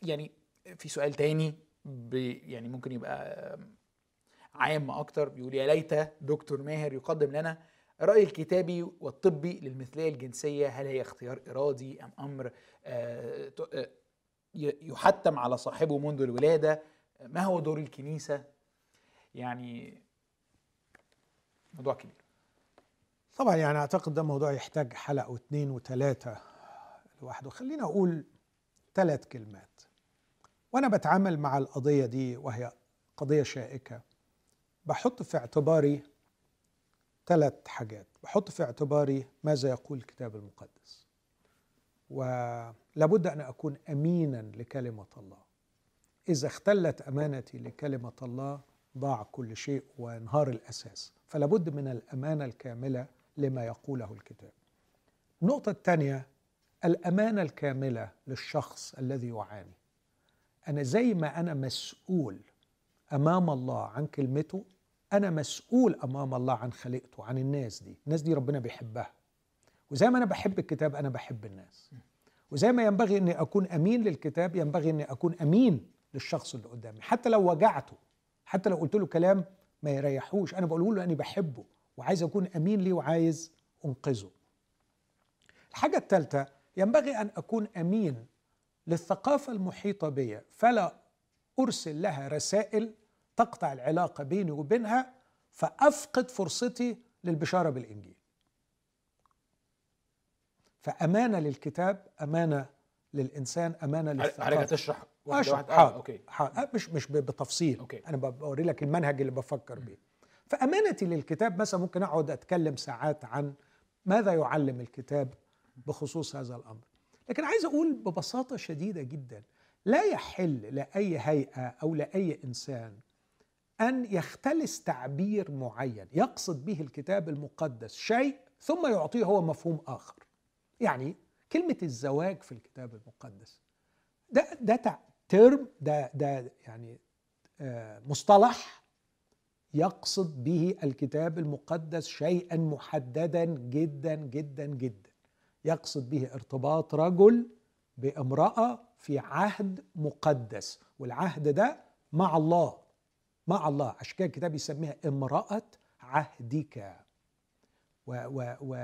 Speaker 1: يعني في سؤال تاني يعني ممكن يبقى عام أكتر بيقول يا ليت دكتور ماهر يقدم لنا الرأي الكتابي والطبي للمثلية الجنسية هل هي اختيار إرادي أم أمر يحتم على صاحبه منذ الولادة؟ ما هو دور الكنيسة؟ يعني موضوع كبير.
Speaker 2: طبعا يعني أعتقد ده موضوع يحتاج حلقة واثنين وثلاثة لوحده. خلينا أقول ثلاث كلمات. وأنا بتعامل مع القضية دي وهي قضية شائكة بحط في اعتباري ثلاث حاجات. بحط في اعتباري ماذا يقول الكتاب المقدس. ولابد أن أكون أمينا لكلمة الله. إذا اختلت أمانتي لكلمة الله ضاع كل شيء وانهار الأساس. فلا بد من الأمانة الكاملة لما يقوله الكتاب. النقطة الثانية الأمانة الكاملة للشخص الذي يعاني. أنا زي ما أنا مسؤول أمام الله عن كلمته أنا مسؤول أمام الله عن خليقته عن الناس دي. الناس دي ربنا بيحبها. وزي ما أنا بحب الكتاب أنا بحب الناس. وزي ما ينبغي إني أكون أمين للكتاب ينبغي إني أكون أمين للشخص اللي قدامي. حتى لو وجعته حتى لو قلت له كلام ما يريحوش أنا بقول له أني بحبه وعايز أكون أمين ليه وعايز أنقذه. الحاجة الثالثه ينبغي أن أكون أمين للثقافة المحيطة بي فلا أرسل لها رسائل تقطع العلاقة بيني وبينها فأفقد فرصتي للبشارة بالإنجيل فأمانة للكتاب أمانة للإنسان أمانة للثقافة
Speaker 1: حضرتك تشرح
Speaker 2: واحدة.
Speaker 1: واحدة
Speaker 2: حاضر.
Speaker 1: آه، okay
Speaker 2: حاضر. مش مش بتفصيل
Speaker 1: okay.
Speaker 2: أنا بوري لك المنهج اللي بفكر بيه فأمانتي للكتاب مثلا ممكن أقعد أتكلم ساعات عن ماذا يعلم الكتاب بخصوص هذا الأمر لكن عايز أقول ببساطة شديدة جدا لا يحل لأي هيئة أو لأي إنسان أن يختلس تعبير معين يقصد به الكتاب المقدس شيء ثم يعطيه هو مفهوم آخر. يعني كلمة الزواج في الكتاب المقدس ده ده ترم ده ده يعني آه، مصطلح يقصد به الكتاب المقدس شيئا محددا جدا جدا جدا. يقصد به ارتباط رجل بامرأة في عهد مقدس والعهد ده مع الله. مع الله. عشان كده الكتاب يسميها امرأة عهدك. و و و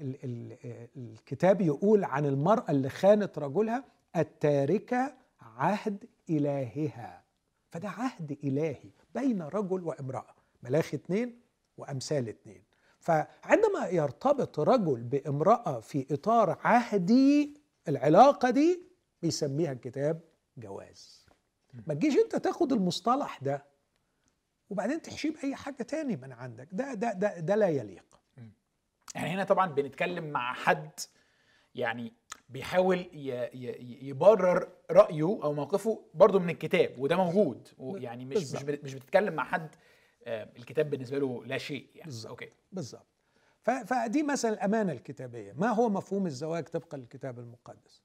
Speaker 2: ال ال الكتاب يقول عن المرأة اللي خانت رجلها التاركة عهد إلهها. فده عهد إلهي بين رجل وامرأة ملاخي اتنين وأمثال اتنين. فعندما يرتبط رجل بامرأة في إطار عهدي العلاقة دي بيسميها الكتاب جواز. ما تجيش انت تاخد المصطلح ده وبعدين تحشيه بأي حاجة تاني من عندك. ده ده ده, ده لا يليق.
Speaker 1: يعني هنا طبعا بنتكلم مع حد يعني بيحاول يبرر رأيه أو موقفه برضه من الكتاب وده موجود. ويعني مش مش
Speaker 2: بالظبط.
Speaker 1: بت- مش بتتكلم مع حد آه، الكتاب بالنسبة له لا شيء يعني.
Speaker 2: بالظبط.
Speaker 1: أوكي.
Speaker 2: بالظبط. فدي مثلا الأمانة الكتابية. ما هو مفهوم الزواج طبقا للكتاب المقدس؟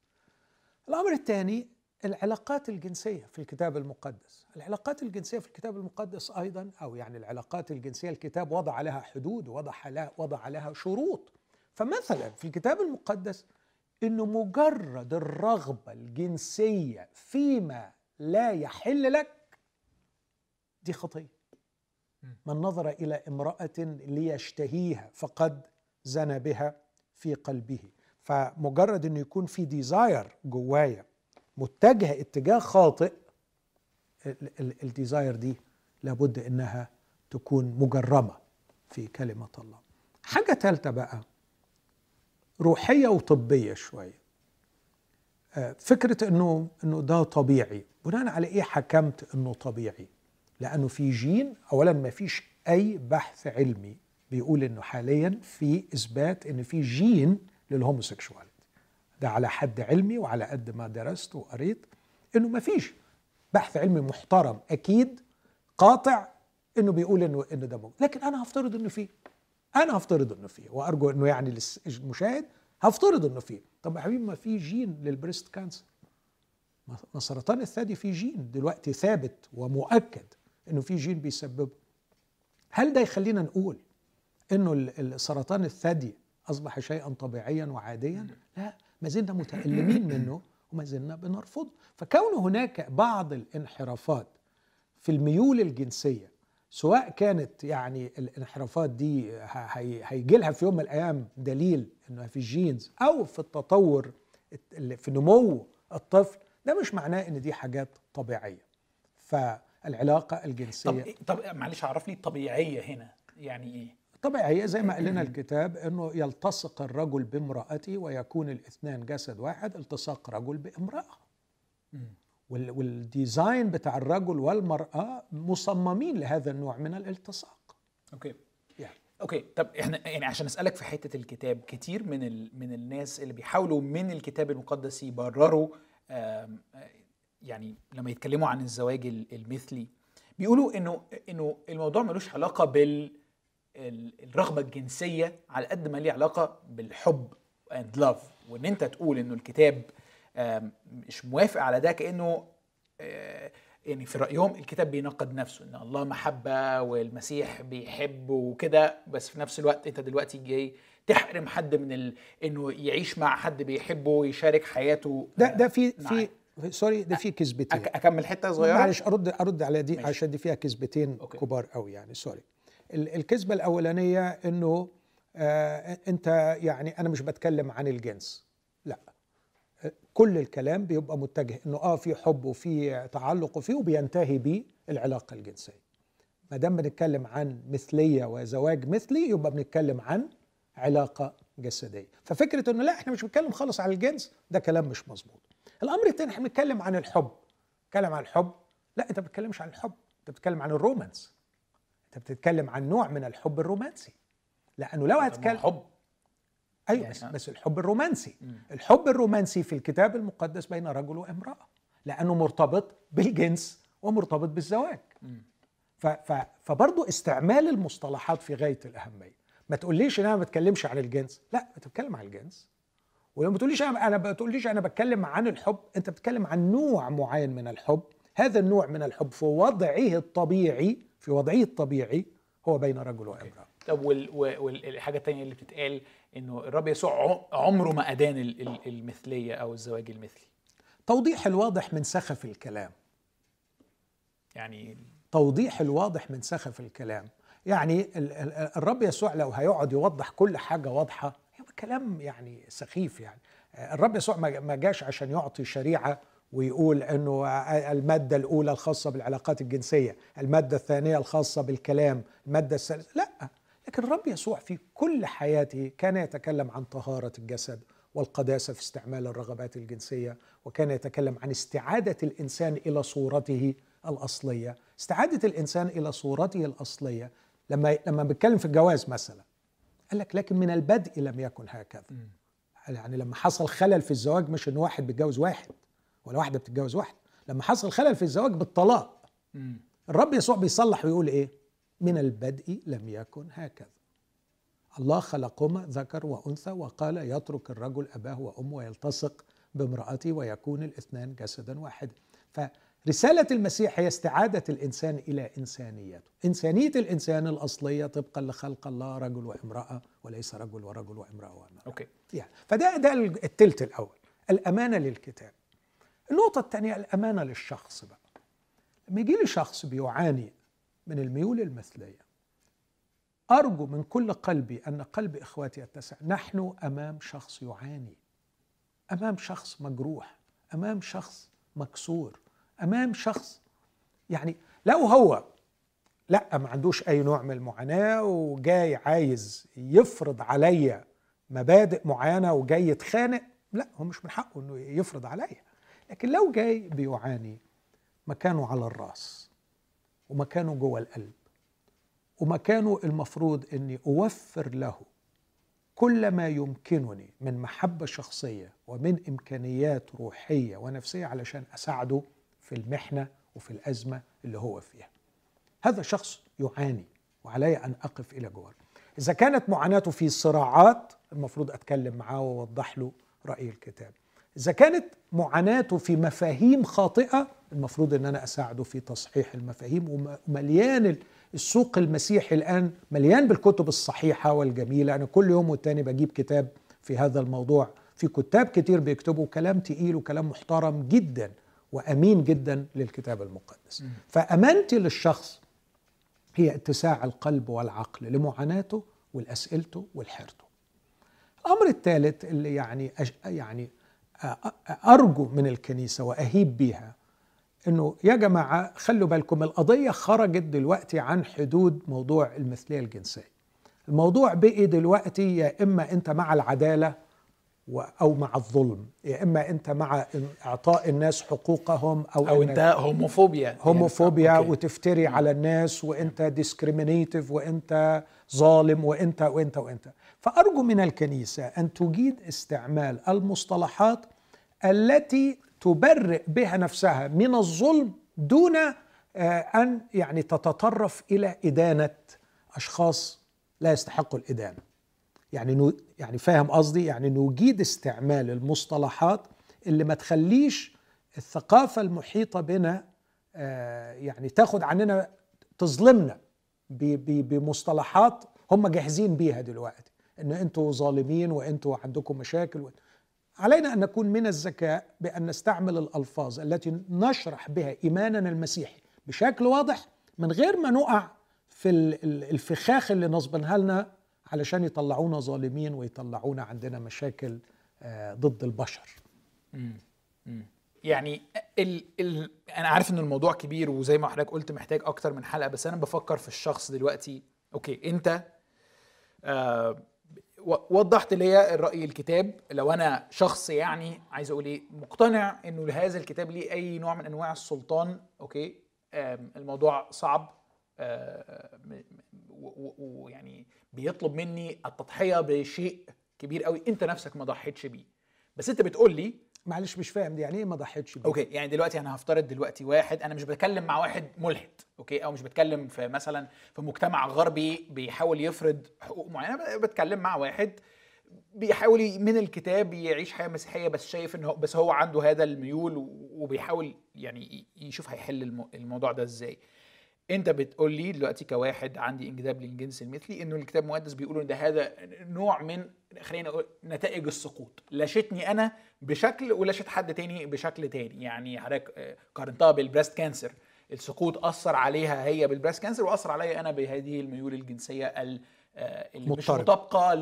Speaker 2: الأمر الثاني العلاقات الجنسية في الكتاب المقدس. العلاقات الجنسية في الكتاب المقدس أيضا أو يعني العلاقات الجنسية الكتاب وضع لها حدود ووضع لها وضع لها شروط. فمثلا في الكتاب المقدس إنه مجرد الرغبة الجنسية فيما لا يحل لك دي خطية. من نظر إلى امرأة ليشتهيها فقد زنى بها في قلبه. فمجرد إنه يكون في desire جوايا متجهه اتجاه خاطئ ال- ال- الديزاير دي لابد انها تكون مجرمة في كلمة الله. حاجة ثالثه بقى روحية وطبية شوية. آه، فكرة انه انه ده طبيعي. بناء على إيه حكمت انه طبيعي؟ لأنه في جين اولا ما فيش اي بحث علمي بيقول انه حاليا في اثبات ان في gene لل homosexuality. ده على حد علمي وعلى قد ما درست وقريت إنه ما فيش بحث علمي محترم أكيد قاطع إنه بيقول انه إنه ده موجود. لكن أنا هفترض إنه فيه. أنا هفترض إنه فيه. وأرجو إنه يعني المشاهد هفترض إنه فيه. طب يا حبيبي ما في gene لل breast cancer. ما سرطان الثدي فيه جين دلوقتي ثابت ومؤكد إنه في جين بيسببه. هل ده يخلينا نقول إنه سرطان الثدي أصبح شيئا طبيعيا وعاديا؟ لا. ما زلنا متألمين منه وما زلنا بنرفضه. فكون هناك بعض الانحرافات في الميول الجنسية سواء كانت يعني الانحرافات دي هيجي لها في يوم من الأيام دليل انها في ال genes أو في التطور في نمو الطفل ده مش معناه إن دي حاجات طبيعية. فالعلاقة
Speaker 1: طب
Speaker 2: الجنسية
Speaker 1: إيه- طب معلش عرف لي الطبيعية هنا. يعني إيه
Speaker 2: طبيعية زي ما قال لنا الكتاب إنه يلتصق الرجل بامرأته ويكون الاثنان جسد واحد التصاق رجل بامرأة. وال- وال design بتاع الرجل والمرأة مصممين لهذا النوع من الالتصاق.
Speaker 1: okay.
Speaker 2: يعني
Speaker 1: okay. طب إحنا يعني عشان أسألك في حتة الكتاب كتير من ال... من الناس اللي بيحاولوا من الكتاب المقدس يبرروا آم، يعني لما يتكلموا عن الزواج ال- المثلي بيقولوا إنه إنه الموضوع ملوش علاقة بال ال- الرغبة الجنسية على قد ما ليه علاقة بالحب and love وإن أنت تقول إنه الكتاب مش موافق على ده كأنه آه، يعني في رأيهم الكتاب بينقد نفسه إن الله محبة والمسيح بيحب وكده بس في نفس الوقت أنت دلوقتي جاي تحرم حد من ال... إنه يعيش مع حد بيحبه ويشارك حياته
Speaker 2: ده ده في. في sorry ده في كذبتين
Speaker 1: أك- أكمل حتة صغيرة
Speaker 2: معلش أرد أرد على دي
Speaker 1: ماشي.
Speaker 2: عشان دي فيها كذبتين. كبار قوي يعني sorry الكذبة الأولانية إنه آه أنت يعني أنا مش بتكلم عن الجنس. لا. كل الكلام بيبقى متجه إنه آه في حب وفي تعلق وفي وبينتهي بيه العلاقه الجنسية. ما دام بنتكلم عن مثلية وزواج مثلي يبقى بنتكلم عن علاقة جسدية. ففكرة إنه لا إحنا مش بنتكلم خالص عن الجنس ده كلام مش مظبوط. الأمر الثاني إحنا بنتكلم عن الحب. بتتكلم عن الحب؟ لا أنت ما بتتكلمش عن الحب. أنت بتتكلم عن الرومانس. انت بتتكلم عن نوع من الحب الرومانسي. لأنه لو هتكلم
Speaker 1: حب.
Speaker 2: أيوه
Speaker 1: يعني
Speaker 2: بس. بس الحب الرومانسي. الحب الرومانسي في الكتاب المقدس بين رجل وامرأة. لأنه مرتبط بالجنس ومرتبط بالزواج. ف ف فبرضه استعمال المصطلحات في غاية الأهمية. ما تقوليش إن أنا ما بتكلمش عن الجنس. لا بتتكلم عن الجنس. ولما بتقوليش أنا أنا بتقوليش أنا بتكلم عن الحب أنت بتتكلم عن نوع معين من الحب. هذا النوع من الحب في وضعه الطبيعي في وضعه الطبيعي هو بين رجل وامرأة.
Speaker 1: طب والحاجة الثانية اللي بتتقال إنه الرب يسوع عمره ما أدان ال- ال- المثلية أو الزواج المثلي.
Speaker 2: توضيح الواضح من سخف الكلام.
Speaker 1: يعني
Speaker 2: توضيح الواضح من سخف الكلام. يعني ال- ال- الرب يسوع لو هيقعد يوضح كل حاجة واضحة يبقى كلام يعني سخيف يعني. الرب يسوع ما جاش عشان يعطي شريعة ويقول إنه المادة الأولى الخاصة بالعلاقات الجنسية المادة الثانية الخاصة بالكلام المادة الثالثة لا. لكن الرب يسوع في كل حياته كان يتكلم عن طهارة الجسد والقداسة في استعمال الرغبات الجنسية وكان يتكلم عن استعادة الإنسان إلى صورته الأصلية. استعادة الإنسان إلى صورته الأصلية لما لما بيتكلم في الجواز مثلا قال لك لكن من البدء لم يكن هكذا. يعني لما حصل خلل في الزواج مش ان واحد بيتجوز واحد. ولا واحدة بتتجوز واحد لما حصل خلل في الزواج بالطلاق. الرب يسوع بيصلح ويقول إيه؟ من البدء لم يكن هكذا. الله خلقهما ذكر وأنثى وقال يترك الرجل أباه وأمه ويلتصق بامرأته ويكون الاثنان جسدا واحدا. فرسالة المسيح هي استعادة الإنسان إلى إنسانيته. إنسانية الإنسان الأصلية طبقا لخلق الله رجل وامرأة وليس رجل ورجل وامرأة وامرأة.
Speaker 1: أوكي.
Speaker 2: يعني فده ده التلت الأول. الأمانة للكتاب. النقطه الثانية الأمانة للشخص بقى. لما يجي لي شخص بيعاني من الميول المثلية أرجو من كل قلبي أن قلب إخواتي يتسع. نحن أمام شخص يعاني أمام شخص مجروح أمام شخص مكسور أمام شخص يعني لو هو لا ما عندوش أي نوع من المعاناة وجاي عايز يفرض عليا مبادئ معينة وجاي يتخانق. لا هو مش من حقه إنه يفرض عليا. لكن لو جاي بيعاني مكانه على الرأس ومكانه جوه القلب ومكانه المفروض إني أوفر له كل ما يمكنني من محبة شخصية ومن إمكانيات روحية ونفسية علشان أساعده في المحنة وفي الأزمة اللي هو فيها. هذا شخص يعاني وعلي أن أقف إلى جواره. إذا كانت معاناته في صراعات المفروض أتكلم معاه وأوضح له رأي الكتاب. إذا كانت معاناته في مفاهيم خاطئة المفروض إن أنا أساعده في تصحيح المفاهيم ومليان السوق المسيحي الآن مليان بالكتب الصحيحة والجميلة. أنا كل يوم والتاني بجيب كتاب في هذا الموضوع. في كتاب كتير بيكتبوا كلام تقيل وكلام محترم جدا وأمين جدا للكتاب المقدس. فأمانتي للشخص هي اتساع القلب والعقل لمعاناته ولاسئلته ولحيرته الأمر الثالث اللي يعني أج... يعني أرجو من الكنيسة وأهيب بيها إنه يا جماعة خلوا بالكم القضية خرجت دلوقتي عن حدود موضوع المثلية الجنسية. الموضوع بقي دلوقتي يا إما أنت مع العدالة أو مع الظلم، يا إما أنت مع إعطاء الناس حقوقهم أو,
Speaker 1: أو أنت homophobia
Speaker 2: homophobia يعني وتفتري على الناس وأنت discriminative وأنت ظالم وأنت وأنت وأنت. فأرجو من الكنيسة أن تجيد استعمال المصطلحات التي تبرئ بها نفسها من الظلم دون أن يعني تتطرف إلى إدانة أشخاص لا يستحقوا الإدانة. يعني نو يعني فاهم قصدي؟ يعني نجيد استعمال المصطلحات اللي ما تخليش الثقافة المحيطة بنا آه، يعني تاخد عننا تظلمنا بمصطلحات هم جاهزين بيها دلوقتي. إن أنتوا ظالمين وأنتوا عندكم مشاكل و... علينا أن نكون من الذكاء بأن نستعمل الألفاظ التي نشرح بها إيماننا المسيحي بشكل واضح من غير ما نقع في الفخاخ اللي نصبنها لنا علشان يطلعونا ظالمين ويطلعونا عندنا مشاكل آه، ضد البشر.
Speaker 1: يعني ال ال أنا عارف إن الموضوع كبير وزي ما حضرتك قلت محتاج أكتر من حلقة بس أنا بفكر في الشخص دلوقتي. okay أنت آه وضحت لي الرأي الكتاب. لو أنا شخص يعني عايز أقول إيه مقتنع إنه هذا الكتاب ليه أي نوع من أنواع السلطان okay؟ الموضوع صعب. ويعني بيطلب مني التضحية بشيء كبير قوي أنت نفسك ما ضحيتش بيه. بس أنت بتقول لي
Speaker 2: معلش مش فاهم دي يعني إيه ما ضحيتش بيه
Speaker 1: okay يعني دلوقتي أنا هفترض دلوقتي واحد أنا مش بتكلم مع واحد ملحد okay؟ أو مش بتكلم في مثلا في مجتمع غربي بيحاول يفرض حقوق معينة بتكلم مع واحد بيحاول من الكتاب يعيش حياة مسيحية بس شايف انه بس هو عنده هذا الميول وبيحاول يعني يشوف هيحل الموضوع ده إزاي. انت بتقول لي دلوقتي كواحد عندي انجذاب للجنس المثلي انه الكتاب المقدس بيقول إن ده هذا نوع من خلينا نقول نتائج السقوط. لطشتني أنا بشكل ولطشت حد تاني بشكل تاني. يعني حضرتك آه، قارنتها بال breast cancer. السقوط أثر عليها هي بال breast cancer وأثر عليا أنا بهذه الميول الجنسية آه، اللي مش مطابقة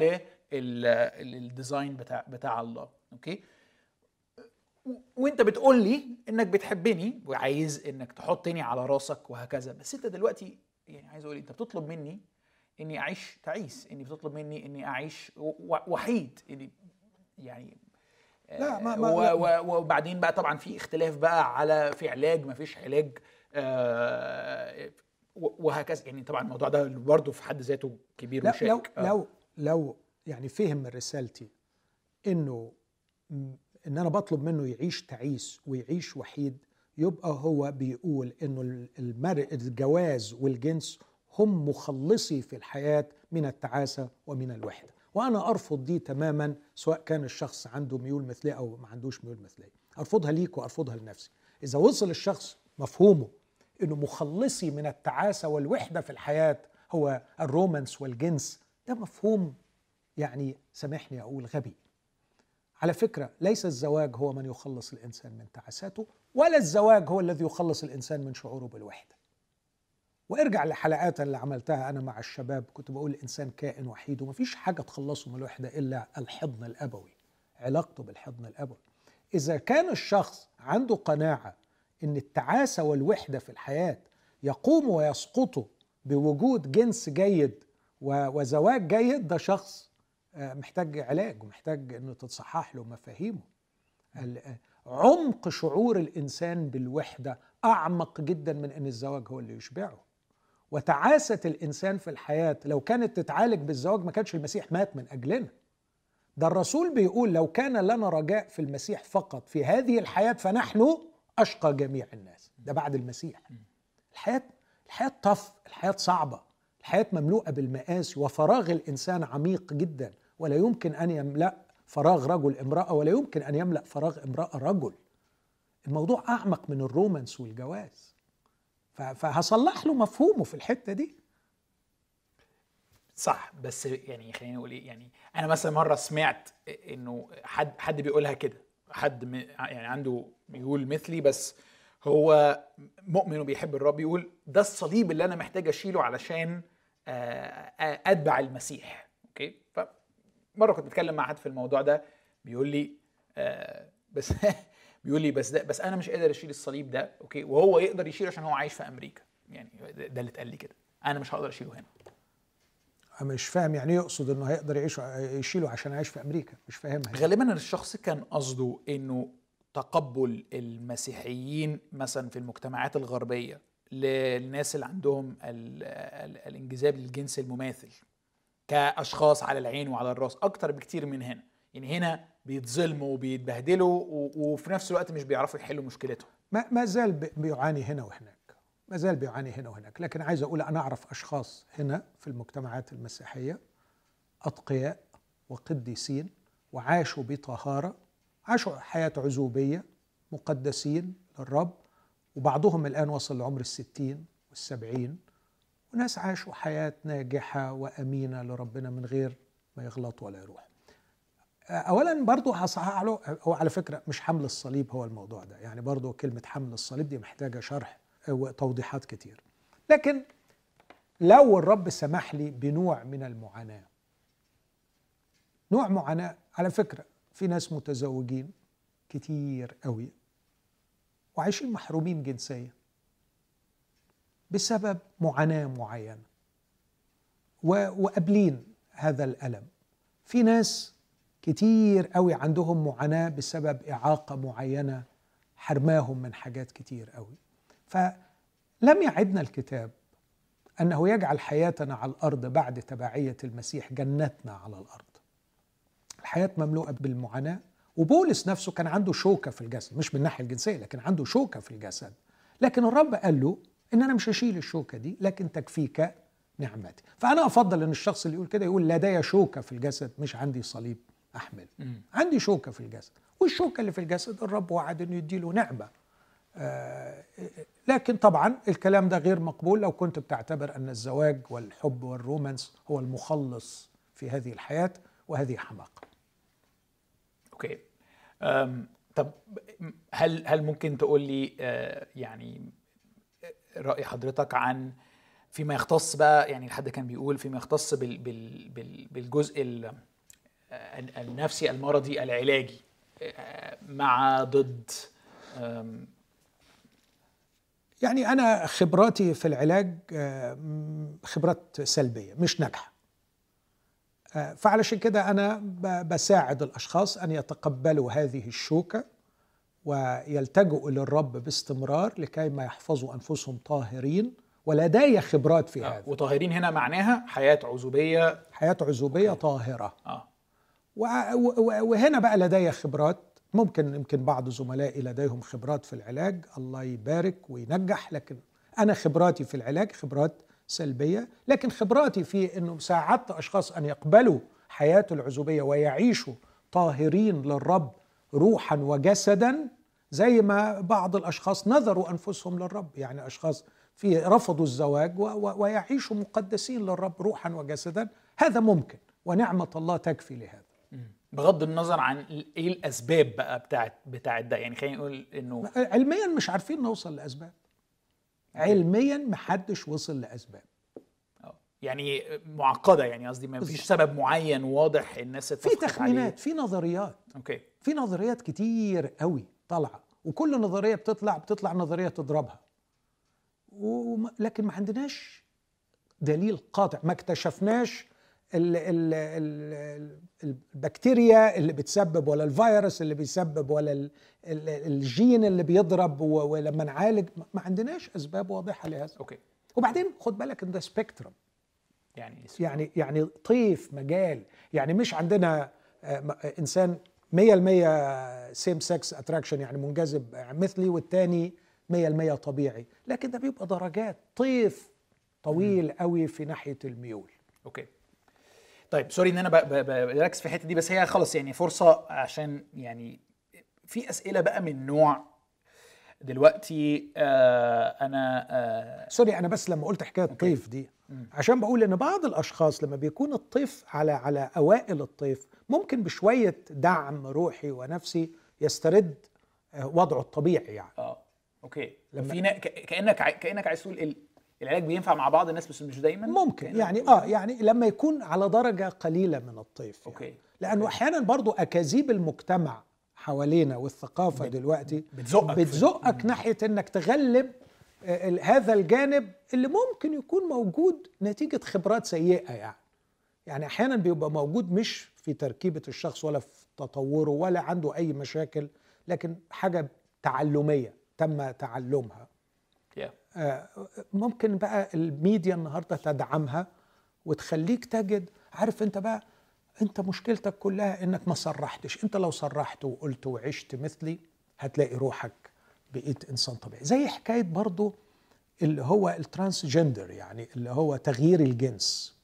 Speaker 1: لل design بتاع بتاع الله. okay؟ وانت بتقول لي انك بتحبني وعايز انك تحطني على راسك وهكذا. بس انت دلوقتي يعني عايز أقول انت بتطلب مني اني اعيش تعيس اني بتطلب مني اني اعيش وحيد اني يعني لا ما, ما وبعدين بقى طبعا في اختلاف بقى على في علاج ما فيش علاج آه وهكذا. يعني طبعا الموضوع ده برضه في حد ذاته كبير
Speaker 2: لا وشاك. لو آه. لو لو يعني فهم رسالتي إنه إن أنا بطلب منه يعيش تعيس ويعيش وحيد يبقى هو بيقول إنه المرء الجواز والجنس هم مخلصي في الحياة من التعاسة ومن الوحدة. وأنا أرفض دي تماما سواء كان الشخص عنده ميول مثلية أو ما عندوش ميول مثلية. أرفضها ليك وأرفضها لنفسي. إذا وصل الشخص مفهومه إنه مخلصي من التعاسة والوحدة في الحياة هو الرومانس والجنس ده مفهوم يعني سامحني أقول غبي. على فكرة ليس الزواج هو من يخلص الإنسان من تعاساته ولا الزواج هو الذي يخلص الإنسان من شعوره بالوحدة. وارجع لحلقات اللي عملتها أنا مع الشباب كنت بقول الإنسان كائن وحيد ومفيش حاجة تخلصه من الوحدة إلا الحضن الأبوي علاقته بالحضن الأبوي. إذا كان الشخص عنده قناعة إن التعاسة والوحدة في الحياة يقوم ويسقط بوجود جنس جيد وزواج جيد ده شخص محتاج علاج ومحتاج إنه تتصحح له مفاهيمه. عمق شعور الإنسان بالوحدة أعمق جدا من إن الزواج هو اللي يشبعه. وتعاسه الإنسان في الحياة لو كانت تتعالج بالزواج ما كانش المسيح مات من أجلنا. ده الرسول بيقول لو كان لنا رجاء في المسيح فقط في هذه الحياة فنحن أشقى جميع الناس. ده بعد المسيح. الحياة الحياة طف الحياة صعبة. الحياة مملوءة بالمآسي وفراغ الإنسان عميق جدا. ولا يمكن أن يملأ فراغ رجل امرأة ولا يمكن أن يملأ فراغ امرأة رجل. الموضوع أعمق من الرومانس والجواز. فهصلح له مفهومه في الحتة دي.
Speaker 1: صح بس يعني خلينا نقول إيه يعني أنا مثلا مرة سمعت إنه حد حد بيقولها كده. حد يعني عنده بيقول مثلي بس هو مؤمن وبيحب الرب يقول ده الصليب اللي أنا محتاج أشيله علشان أتبع المسيح. okay؟ مرة كنت بتكلم مع حد في الموضوع ده بيقول لي آه بس بيقول لي بس ده بس أنا مش قادر أشيل الصليب ده okay؟ وهو يقدر يشيله عشان هو عايش في أمريكا. يعني ده اللي اتقال لي كده. أنا مش هقدر أشيله هنا.
Speaker 2: مش فاهم يعني يقصد إنه هيقدر يعيش يشيله عشان عايش في أمريكا؟ مش فاهمها
Speaker 1: غالبا الشخص كان قصده إنه تقبل المسيحيين مثلا في المجتمعات الغربية للناس اللي عندهم الانجذاب للجنس المماثل. كأشخاص على العين وعلى الرأس أكتر بكتير من هنا. يعني هنا بيتظلموا وبيتبهدلوا وفي نفس الوقت مش بيعرفوا يحلوا مشكلتهم.
Speaker 2: ما, ما زال بيعاني هنا وهناك. ما زال بيعاني هنا وهناك. لكن عايز أقول أنا أعرف أشخاص هنا في المجتمعات المسيحية أتقياء وقديسين وعاشوا بطهارة عاشوا حياة عزوبية مقدسين للرب وبعضهم الآن وصل لعمر الستين والسبعين. وناس عاشوا حياة ناجحة وأمينة لربنا من غير ما يغلط ولا يروح. اولا برضو هصحح له هو على فكرة مش حمل الصليب هو الموضوع ده. يعني برضو كلمة حمل الصليب دي محتاجة شرح وتوضيحات كتير. لكن لو الرب سمح لي بنوع من المعاناة نوع معاناة على فكرة في ناس متزوجين كتير قوي وعايشين محرومين جنسيا. بسبب معاناة معينة. وقابلين هذا الألم. في ناس كتير قوي عندهم معاناة بسبب إعاقة معينة حرماهم من حاجات كتير قوي. فلم يعدنا الكتاب أنه يجعل حياتنا على الأرض بعد تبعية المسيح جنتنا على الأرض. الحياة مملوءة بالمعاناة. وبولس نفسه كان عنده شوكة في الجسد مش من الناحية الجنسية لكن عنده شوكة في الجسد. لكن الرب قال له إن أنا مش هشيل الشوكة دي لكن تكفيك نعمتي. فأنا أفضل إن الشخص اللي يقول كده يقول لدي شوكة في الجسد مش عندي صليب أحمل. عندي شوكة في الجسد. والشوكة اللي في الجسد الرب وعد إنه يديله نعمة. آه لكن طبعا الكلام ده غير مقبول لو كنت بتعتبر أن الزواج والحب وال romance هو المخلص في هذه الحياة وهذه حماقة.
Speaker 1: okay. طب هل هل ممكن تقول لي آه يعني رأي حضرتك عن فيما يختص بقى يعني حد كان بيقول فيما يختص بال بال بال بالجزء النفسي المرضي العلاجي مع ضد
Speaker 2: يعني أنا خبراتي في العلاج خبرات سلبية مش ناجحة. فعلشان كده أنا بساعد الأشخاص أن يتقبلوا هذه الشوكة. ويلتجئوا للرب باستمرار لكي ما يحفظوا أنفسهم طاهرين ولدي خبرات في هذا.
Speaker 1: وطاهرين هنا معناها حياة عزوبية.
Speaker 2: حياة عزوبية أوكي. طاهرة. آه. وهنا بقى لدي خبرات. ممكن يمكن بعض زملائي لديهم خبرات في العلاج. الله يبارك وينجح. لكن أنا خبراتي في العلاج خبرات سلبية. لكن خبراتي في إنه ساعدت أشخاص أن يقبلوا حياة العزوبية ويعيشوا طاهرين للرب روحا وجسدا زي ما بعض الأشخاص نذروا أنفسهم للرب. يعني أشخاص في رفضوا الزواج ويعيشوا مقدسين للرب روحا وجسدا. هذا ممكن ونعمة الله تكفي لهذا.
Speaker 1: بغض النظر عن إيه الأسباب بقى بتاعت بتاعت ده. يعني خلينا نقول إنه
Speaker 2: علميا مش عارفين نوصل لأسباب. علميا محدش وصل لأسباب.
Speaker 1: يعني معقدة يعني قصدي ما فيش سبب معين واضح الناس
Speaker 2: في تخمينات في نظريات.
Speaker 1: أوكي.
Speaker 2: في نظريات كتير قوي طالعة وكل نظرية بتطلع بتطلع نظرية تضربها. و... لكن ما عندناش دليل قاطع ما اكتشفناش ال ال ال البكتيريا اللي بتسبب ولا الفيروس اللي بيسبب ولا ال ال الجين اللي بيضرب ولما نعالج ما عندناش أسباب واضحة لهذا.
Speaker 1: okay.
Speaker 2: وبعدين خد بالك إن ده spectrum
Speaker 1: يعني
Speaker 2: يعني يعني طيف مجال. يعني مش عندنا إنسان 100% same sex attraction يعني منجذب مثلي والتاني 100% طبيعي. لكن ده بيبقى درجات. طيف طويل قوي في ناحية الميول.
Speaker 1: أوكي. طيب سوري إن أنا بركز في الحتة دي بس هي خلص يعني فرصة عشان يعني في أسئلة بقى من نوع دلوقتي آه أنا آه
Speaker 2: sorry أنا بس لما قلت حكاية الطيف دي عشان بقول إن بعض الأشخاص لما بيكون الطيف على على أوائل الطيف ممكن بشوية دعم روحي ونفسي يسترد وضعه الطبيعي يعني.
Speaker 1: آه okay. لما في كأنك كأنك عايز تقول العلاج بينفع مع بعض الناس بس مش دايما؟
Speaker 2: ممكن يعني آه يعني لما يكون على درجة قليلة من الطيف
Speaker 1: okay يعني.
Speaker 2: لأنه
Speaker 1: okay.
Speaker 2: أحيانا برضو أكاذيب المجتمع حوالينا والثقافة دلوقتي
Speaker 1: بتزقك
Speaker 2: بتزقك ناحية إنك تغلب هذا الجانب اللي ممكن يكون موجود نتيجة خبرات سيئة يعني. يعني أحيانا بيبقى موجود مش في تركيبة الشخص ولا في تطوره ولا عنده أي مشاكل لكن حاجة تعلمية تم تعلمها.
Speaker 1: Yeah.
Speaker 2: ممكن بقى الميديا النهارده تدعمها وتخليك تجد عارف أنت بقى أنت مشكلتك كلها إنك ما صرحتش. أنت لو صرحت وقلت وعشت مثلي هتلاقي روحك بقيت إنسان طبيعي. زي حكاية برضو اللي هو ال transgender يعني اللي هو تغيير الجنس.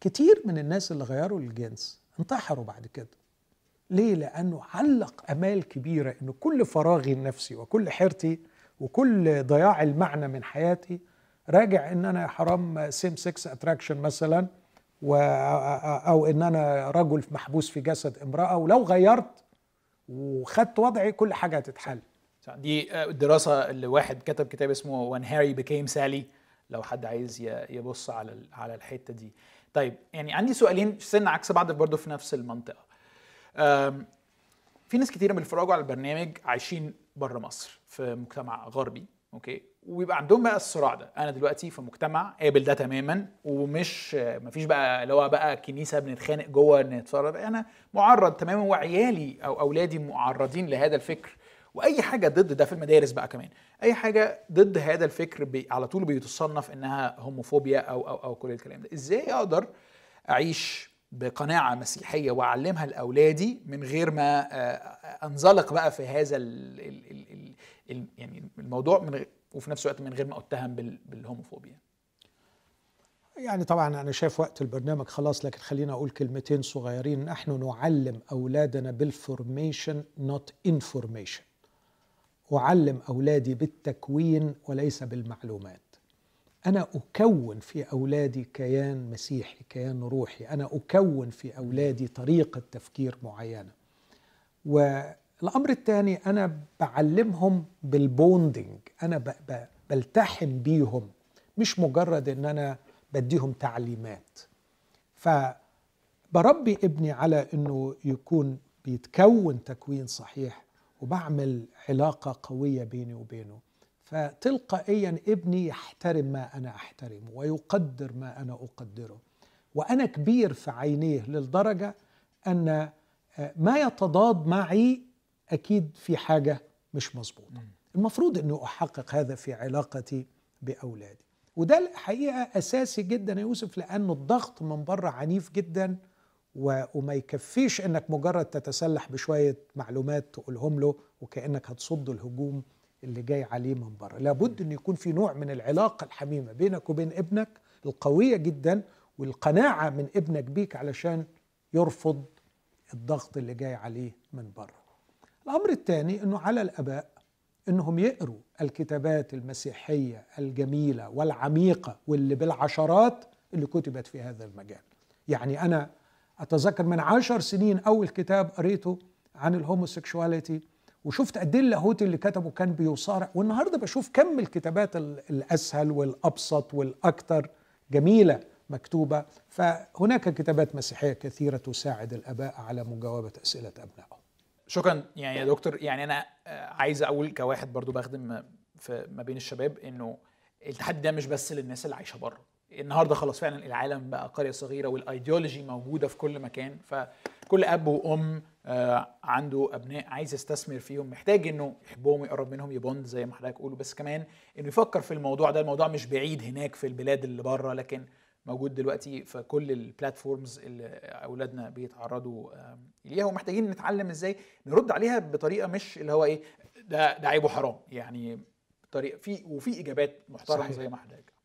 Speaker 2: كتير من الناس اللي غيروا الجنس انتحروا بعد كده. ليه؟ لأنه علق أمال كبيرة انه كل فراغي النفسي وكل حيرتي وكل ضياع المعنى من حياتي راجع إن أنا يا حرام same sex attraction مثلا و أو إن أنا رجل محبوس في جسد امرأة ولو غيرت وخدت وضعي كل حاجة هتتحل.
Speaker 1: دي الدراسه اللي واحد كتب كتاب اسمه When Harry Became Sally. لو حد عايز يبص على على الحتة دي. طيب يعني عندي سؤالين بس عكس بعض برضه في نفس المنطقة. في ناس كتيره بيتفرجوا على البرنامج عايشين بره مصر في مجتمع غربي okay؟ ويبقى عندهم بقى الصراع ده. أنا دلوقتي في مجتمع قابل ده تماما ومش مفيش بقى اللي هو بقى كنيسة بنتخانق جوه نتفرج. أنا معرض تماما وعيالي أو أولادي معرضين لهذا الفكر. واي حاجة ضد ده في المدارس بقى كمان. اي حاجة ضد هذا الفكر بي على طول بيتصنف انها homophobia أو أو أو كل الكلام ده. إزاي أقدر اعيش بقناعه مسيحيه واعلمها لاولادي من غير ما انزلق بقى في هذا ال ال ال ال يعني الموضوع من وفي نفس الوقت من غير ما اتهم بال homophobia
Speaker 2: يعني طبعا أنا شايف وقت البرنامج خلاص لكن خلينا أقول كلمتين صغيرين. نحن نعلم أولادنا بال formation not information أعلم أولادي بالتكوين وليس بالمعلومات. أنا أكون في أولادي كيان مسيحي كيان روحي. أنا أكون في أولادي طريقة تفكير معينة. والأمر الثاني أنا بعلمهم بالبوندنج أنا بلتحم بيهم. مش مجرد إن أنا بديهم تعليمات. فبربي ابني على إنه يكون بيتكون تكوين صحيح وبعمل علاقة قوية بيني وبينه. فتلقائيا ابني يحترم ما أنا أحترمه ويقدر ما أنا أقدره. وأنا كبير في عينيه للدرجة أن ما يتضاد معي أكيد في حاجة مش مظبوطة. المفروض إنه أحقق هذا في علاقتي بأولادي. وده الحقيقة أساسي جدا يا يوسف لأنه الضغط من بره عنيف جدا وما يكفيش إنك مجرد تتسلح بشوية معلومات تقولهم له وكأنك هتصد الهجوم اللي جاي عليه من بره. لابد إن يكون في نوع من العلاقة الحميمة بينك وبين ابنك القوية جدا والقناعة من ابنك بيك علشان يرفض الضغط اللي جاي عليه من بره. الأمر الثاني إنه على الآباء إنهم يقروا الكتابات المسيحية الجميلة والعميقة واللي بالعشرات اللي كتبت في هذا المجال. يعني أنا أتذكر من عشر سنين أول كتاب قريته عن الهوموسيكشواليتي وشفت قد إيه اللاهوت اللي كتبه كان بيصارع. والنهاردة بشوف كم الكتابات الأسهل والأبسط والاكثر جميلة مكتوبة. فهناك كتابات مسيحية كثيرة تساعد الآباء على مجاوبة أسئلة أبنائهم.
Speaker 1: شكرا. يعني يا دكتور يعني أنا عايز أقول كواحد برضو بخدم في ما بين الشباب إنه التحدي ده مش بس للناس اللي عايشة بره. النهارده خلاص فعلا العالم بقى قرية صغيرة والايديولوجي موجودة في كل مكان فكل أب وأم عنده أبناء عايز يستثمر فيهم محتاج إنه يحبهم ويقرب منهم ي bond زي ما حضرتك قلت بس كمان إنه يفكر في الموضوع ده. الموضوع مش بعيد هناك في البلاد اللي بره لكن موجود دلوقتي في كل ال platforms اللي أولادنا بيتعرضوا ليها ومحتاجين نتعلم إزاي نرد عليها بطريقة مش اللي هو إيه ده ده عيب وحرام يعني بطريقه في وفي إجابات محترمة. زي ما حضرتك.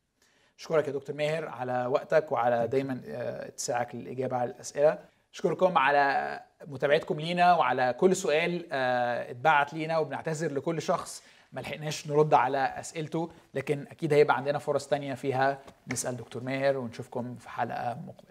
Speaker 1: أشكرك يا دكتور ماهر على وقتك وعلى دايما اتساعك للإجابة على الأسئلة. أشكركم على متابعتكم لينا وعلى كل سؤال اتبعت لينا وبنعتذر لكل شخص ما لحقناش نرد على أسئلته لكن أكيد هيبقى عندنا فرص تانية فيها. نسأل دكتور ماهر ونشوفكم في حلقة مقبلة.